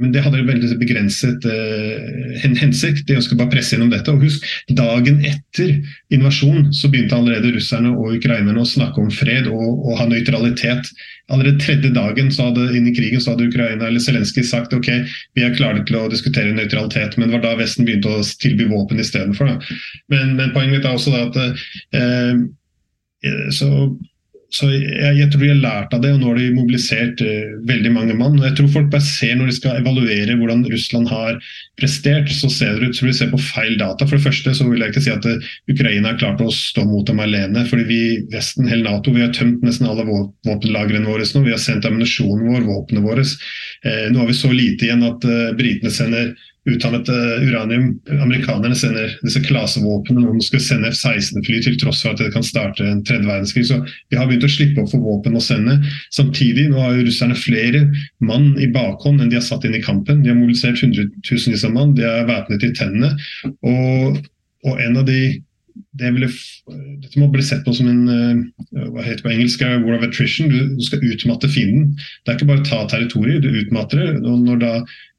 Men det hadde veldig begrenset eh, hensikt. De ønsket bare å presse gjennom dette. og husk, Dagen etter invasjonen så begynte allerede russerne og ukrainerne å snakke om fred og, og ha nøytralitet. Allerede tredje dagen så hadde, inn i krigen så hadde Ukraina eller Zelenskyj sagt ok, vi er klare til å diskutere nøytralitet, men det var da Vesten begynte å tilby våpen istedenfor. Men, men poenget mitt er også at eh, så så jeg, jeg, tror de har lært av det, og nå har de mobilisert uh, veldig mange mann. Jeg tror folk bare ser når de skal evaluere hvordan Russland har prestert, så ser det ut som de ser på feil data. For det første så vil jeg ikke si at uh, Ukraina har klart å stå mot dem alene. fordi vi, Vesten, hele Nato, vi har tømt nesten alle våpenlagrene våre nå. Vi har sendt ammunisjonen vår, våpnene våre. Uh, nå har vi så lite igjen at britene sender utdannet uh, uranium. Amerikanerne sender disse klasevåpnene. Noen skal sende F-16-fly til tross for at det kan starte en tredje verdenskrig. Så de har begynt å slippe opp for våpen å sende. Samtidig nå har russerne flere mann i bakhånd enn de har satt inn i kampen. De har mobilisert hundretusenvis av mann, de er væpnet i tennene. Og, og en av de det ville, dette må bli sett på som en uh, hva heter det på engelsk, war of attrition. Du, du, skal utmatte fienden. Det er ikke bare å ta territorier, du utmatter det. og Når da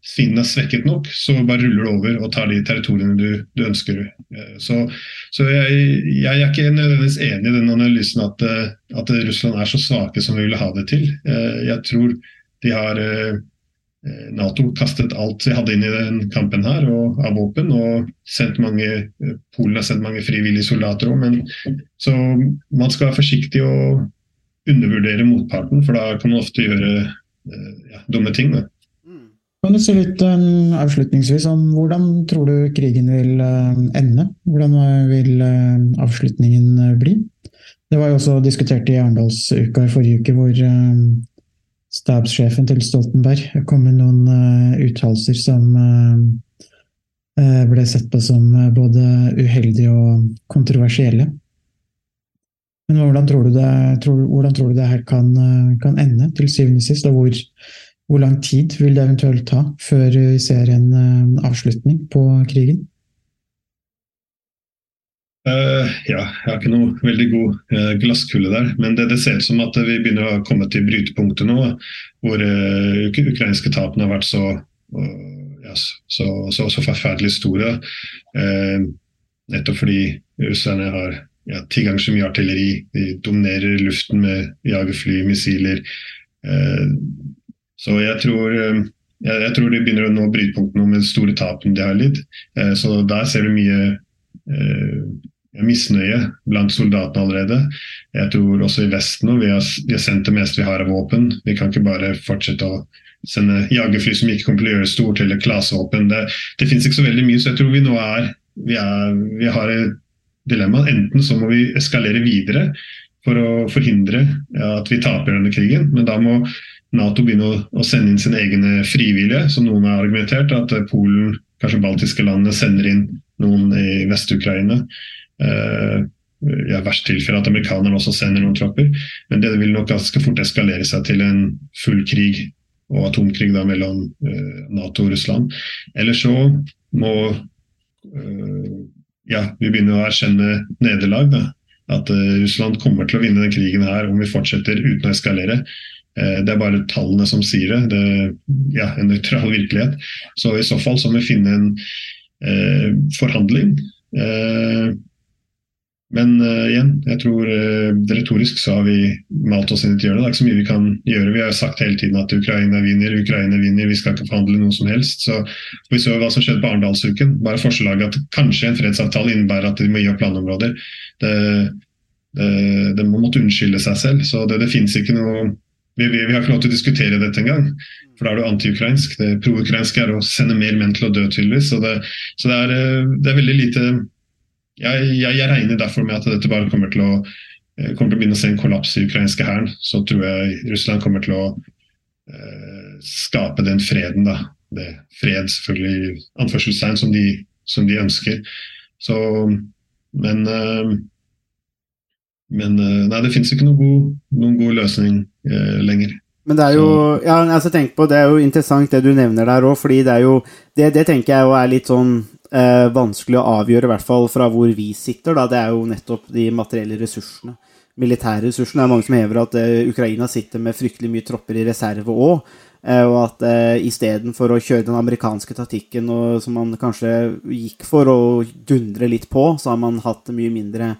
fienden er svekket nok, så bare ruller du over og tar de territoriene du, du ønsker. Eh, så, så jeg, jeg, er ikke nødvendigvis enig i den analysen at, eh, at, Russland er så svake som vi ville ha det til. Eh, jeg tror de har Nato kastet alt de hadde inn i den kampen her og, av våpen, og sendt mange, Polen har sendt mange frivillige soldater òg. Så man skal være forsiktig og undervurdere motparten, for da kan man ofte gjøre ja, dumme ting. Da. Kan du si litt um, avslutningsvis om hvordan tror du krigen vil uh, ende? Hvordan uh, vil uh, avslutningen bli? Det var jo også diskutert i Arendalsuka i forrige uke, hvor um, stabssjefen til Stoltenberg kom med noen uttalelser som ble sett på som både uheldige og kontroversielle. Men hvordan tror du det, tror, tror du det her kan, kan ende, til syvende og sist? Og hvor, hvor lang tid vil det eventuelt ta før vi ser en uh, avslutning på krigen? Uh, ja, jeg har ikke noe veldig god uh, glasskule der. Men det, det, ser ut som at vi begynner å komme til brytepunktet nå, hvor uh, ukrainske tapene har vært så, ja, så, så, så, forferdelig store. nettopp fordi russerne har ja, ti ganger så mye artilleri. De dominerer luften med jagerfly, missiler. Så jeg tror, jeg, jeg tror de begynner å nå brytepunktet nå med store tapene de har lidd. Så der ser vi mye misnøye blant soldatene allerede. Jeg tror også i Vesten nå, vi har, vi har sendt det meste vi har av våpen. Vi kan ikke bare fortsette å sende jagerfly som ikke kommer til å gjøre stort, eller klasevåpen. Det, det finnes ikke så veldig mye, så jeg tror vi nå er vi, er, vi har et dilemma. Enten så må vi eskalere videre for å forhindre at vi taper denne krigen, men da må Nato begynner å, sende inn sine egne frivillige, som noen har argumentert. At eh, Polen, kanskje baltiske landene, sender inn noen i Vest-Ukraina. Eh, ja, verst tilfelle at amerikanerne også sender noen tropper. Men det vil nok ganske fort eskalere seg til en full krig og atomkrig da mellom eh, Nato og Russland. Eller så må eh, ja, vi begynner å erkjenne nederlag. da. At Russland kommer til å vinne den krigen her om vi fortsetter uten å eskalere. Det er bare tallene som sier det. det ja, en nøytral virkelighet. Så i så fall så må vi finne en eh, forhandling. Men uh, igjen, jeg tror uh, retorisk så har vi malt oss inn i et hjørne. Det er ikke så mye vi kan gjøre. Vi har sagt hele tiden at Ukraina vinner, Ukraina vinner, vi skal ikke forhandle noe som helst. Så Vi så hva som skjedde på Arendalsuken. Bare forslaget at kanskje en fredsavtale innebærer at de må gi opp landområder. Det, det, det må måtte unnskylde seg selv. Så det, det finnes ikke noe vi, vi, vi, har ikke lov til å diskutere dette engang. For da er du anti-ukrainsk. Det pro-ukrainske er å sende mer menn til å dø, tydeligvis. Så, det, så det, er, eh, det er veldig lite jeg, jeg, jeg, regner derfor med at dette bare kommer til å eh, kommer til å begynne å se en kollaps i ukrainske hæren. Så tror jeg Russland kommer til å eh, skape den freden, da. Det fred, selvfølgelig, anførselstegn, som de, som de ønsker. Så Men eh, men eh, nei, det fins ikke noen god, noen god løsning eh, lenger. Men det er jo ja, altså tenk på, det er jo interessant det du nevner der òg, fordi det er jo det, det tenker jeg jo er litt sånn eh, vanskelig å avgjøre, i hvert fall fra hvor vi sitter. Da. Det er jo nettopp de materielle ressursene. Militære ressursene. Det er mange som hever at eh, Ukraina sitter med fryktelig mye tropper i reserve òg. Eh, og at eh, istedenfor å kjøre den amerikanske taktikken og, som man kanskje gikk for, å dundre litt på, så har man hatt mye mindre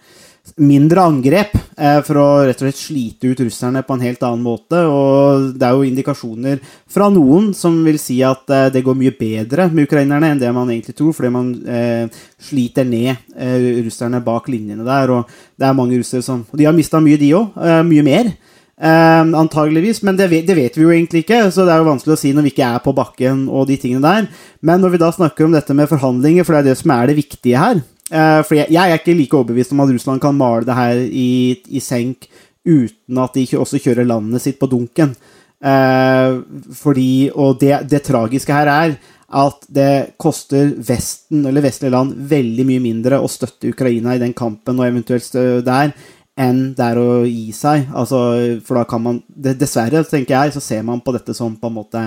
mindre angrep eh, for å rett og slett slite ut russerne på en helt annen måte. Og det er jo indikasjoner fra noen som vil si at eh, det går mye bedre med ukrainerne enn det man egentlig tror, fordi man eh, sliter ned eh, russerne bak linjene der. Og det er mange russere som Og de har mista mye, de òg. Eh, mye mer. Eh, antageligvis, men det det vet, vi jo egentlig ikke, så det er jo vanskelig å si når vi ikke er på bakken og de tingene der. Men når vi da snakker om dette med forhandlinger, for det er det som er det viktige her, for jeg, jeg, er ikke like overbevist om at Russland kan male det her i, i senk uten at de også kjører landet sitt på dunken. Uh, fordi, og det, det, tragiske her er at det koster Vesten, eller vestlige land, veldig mye mindre å støtte Ukraina i den kampen og eventuelt der, enn det er å gi seg. Altså, for da kan man Dessverre, tenker jeg, så ser man på dette som på en måte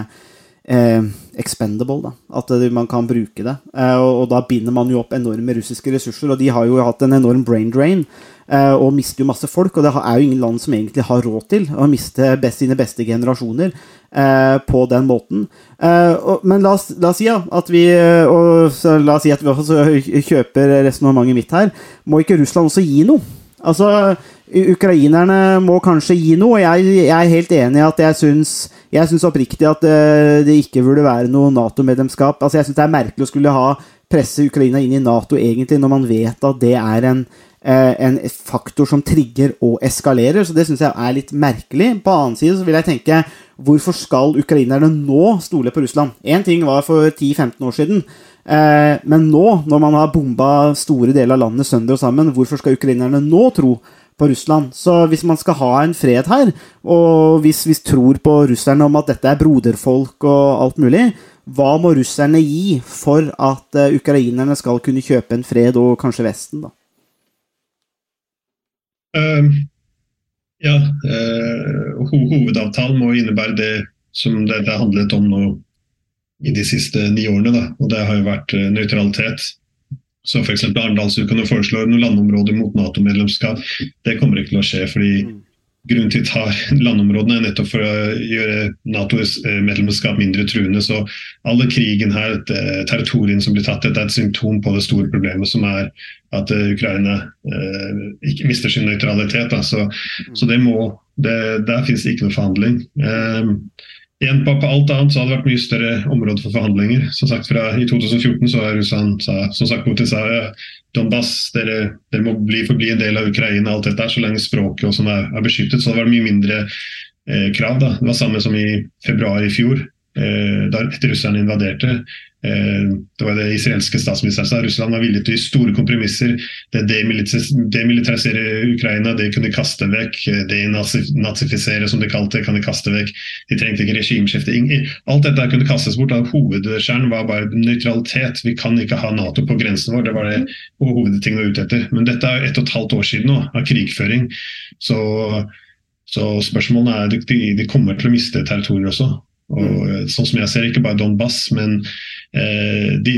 eh, expendable. Da. At man kan bruke det. Eh, og, og, da binder man jo opp enorme russiske ressurser. Og de har jo hatt en enorm brain drain eh, og mister jo masse folk. Og det er jo ingen land som egentlig har råd til å miste best, sine beste generasjoner eh, på den måten. Eh, og, men la oss, la oss, si ja, at vi og, la oss si at vi også kjøper resonnementet mitt her. Må ikke Russland også gi noe? Altså, Ukrainerne må kanskje gi noe, jeg, jeg er helt enig i at jeg syns, jeg syns oppriktig at det, eh, det, ikke burde være noe Nato-medlemskap. Altså, jeg syns det er merkelig å skulle ha presse Ukraina inn i Nato, egentlig, når man vet at det er en, eh, en faktor som trigger og eskalerer. Så det syns jeg er litt merkelig. På annen side så vil jeg tenke hvorfor skal ukrainerne nå stole på Russland? Én ting var for 10-15 år siden. Eh, men nå, når man har bomba store deler av landet sønder og sammen, hvorfor skal ukrainerne nå tro på Russland. Så hvis man skal ha en fred her, og hvis vi tror på russerne om at dette er broderfolk og alt mulig, hva må russerne gi for at uh, ukrainerne skal kunne kjøpe en fred, og kanskje Vesten, da? Uh, ja, uh, hovedavtalen må innebære det som det, det handlet om nå i de siste ni årene. Da. Og det har jo vært uh, nøytralitet så f.eks. Arendalsuka foreslår noen landområder mot Nato-medlemskap. Det kommer ikke til å skje. fordi mm. Grunnen til at tar [laughs] landområdene er nettopp for å gjøre Natos eh, medlemskap mindre truende. Så alle krigen her, eh, territoriene som blir tatt, dette er et symptom på det store problemet, som er at eh, Ukraina eh, ikke mister sin nøytralitet. Så, mm. så, det må, det, der finnes det ikke noe forhandling. Eh, Igjen på, på, alt annet så hadde det vært mye større område for forhandlinger. Som sagt, fra I 2014 så har Russland sa, som sagt Putin sa Donbass, dere, dere må bli, forbli en del av Ukraina, alt dette så lenge språket og sånn er, er, beskyttet. Så det var mye mindre eh, krav. da. Det var samme som i februar i fjor, eh, da russerne invaderte. Eh, det var det israelske statsministeren sa. Russland var villig til store kompromisser. Det demilitarisere Ukraina, det kunne de kaste vekk. Det nazifisere, som de kalte det, kan de kaste vekk. De trengte ikke regimeskifte. Alt dette kunne kastes bort. Hovedskjæren var bare nøytralitet. Vi kan ikke ha Nato på grensen vår. Det var det hovedtingen var ute etter. Men dette er ett og et halvt år siden nå, av krigføring. Så, så spørsmålet er de, de kommer til å miste territorier også. Og, sånn som jeg ser, ikke bare Donbass, men de,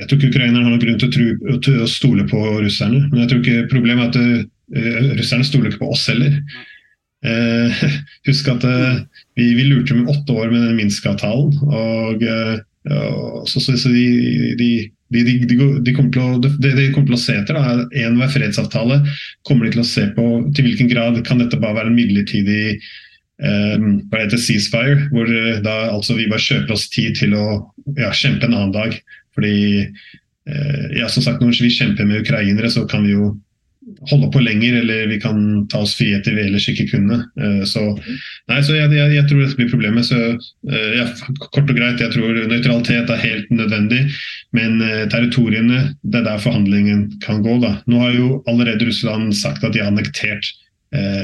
Jeg tror ikke ukrainerne har noen grunn til å, tro, til å, stole på russerne. Men jeg tror ikke problemet er at uh, russerne stoler ikke på oss heller. Uh, [laughs] husk at uh, vi, vi, lurte med åtte år med den Minsk-avtalen. og så, så, så de, de de, kommer å, det de kommer til å se etter, da, enhver fredsavtale kommer de til å se på til hvilken grad kan dette bare være en midlertidig hva heter ceasefire, hvor eh, da altså vi bare kjøper oss tid til å ja, kjempe en annen dag. Fordi uh, ja, som sagt, når vi kjemper med ukrainere, så kan vi jo holde på lenger, eller vi kan ta oss friheter vi ellers ikke kunne. Så, nei, så jeg, jeg, jeg, tror dette blir problemet. Så, ja, kort og greit, jeg tror nøytralitet er helt nødvendig. Men territoriene, det er der forhandlingen kan gå. Da. Nå har jo allerede Russland sagt at de har annektert Eh,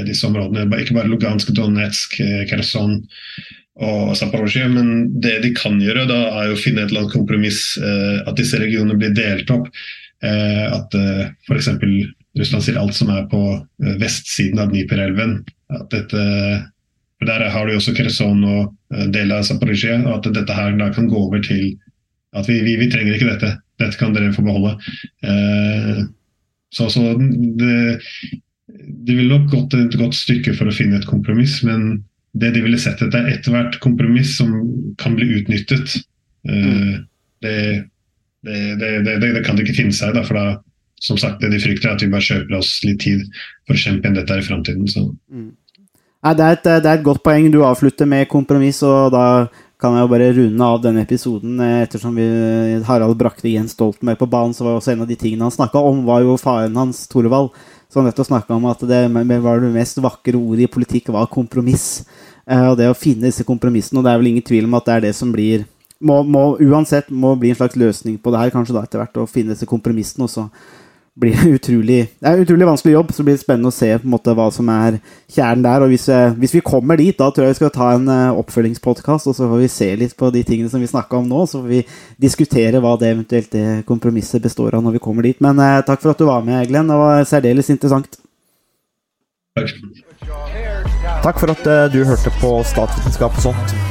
disse områdene. Ikke bare Lugansk, Donetsk, eh, Kherson og Zaporozhye. Men det de kan gjøre, da er å finne et eller annet kompromiss. Eh, at disse regionene blir delt opp. At f.eks. Russland sier alt som er på vestsiden av Dniperelven. At dette for Der har du også Kherson og deler av Zaporozhye. At dette her da kan gå over til at vi, vi, vi trenger ikke dette. Dette kan dere få beholde. så, så det, de ville nok gått et godt stykke for å finne et kompromiss, men det de ville sett etter, er ethvert kompromiss som kan bli utnyttet. Mm. Det, det, det, det, kan de ikke finne seg i, for da, som sagt, det de frykter, er at vi bare kjøper oss litt tid for å kjempe igjen dette i framtiden. Mm. det, er et, det er et godt poeng. Du avslutter med kompromiss, og da kan jeg jo bare runde av denne episoden. Eh, ettersom vi, Harald brakte Jens Stoltenberg på banen, så var også en av de tingene han snakka om, var jo faren hans, Torvald så nettopp snakka om at det var det mest vakre ordet i politikk var kompromiss. Eh, og det å finne disse kompromissene, og det er vel ingen tvil om at det er det som blir må, må, uansett må bli en slags løsning på det her, kanskje da etter hvert, å finne disse kompromissene. Og så blir det utrolig Det er en utrolig vanskelig jobb, så blir det spennende å se på en måte hva som er kjernen der. Og hvis, eh, hvis vi kommer dit, da tror jeg vi skal ta en uh, oppfølgingspodkast, og så får vi se litt på de tingene som vi snakka om nå. Så får vi diskutere hva det eventuelt det kompromisset består av når vi kommer dit. Men eh, takk for at du var med, Glenn. Det var særdeles interessant. Takk. For at du hørte på Statsvitenskap og sånt.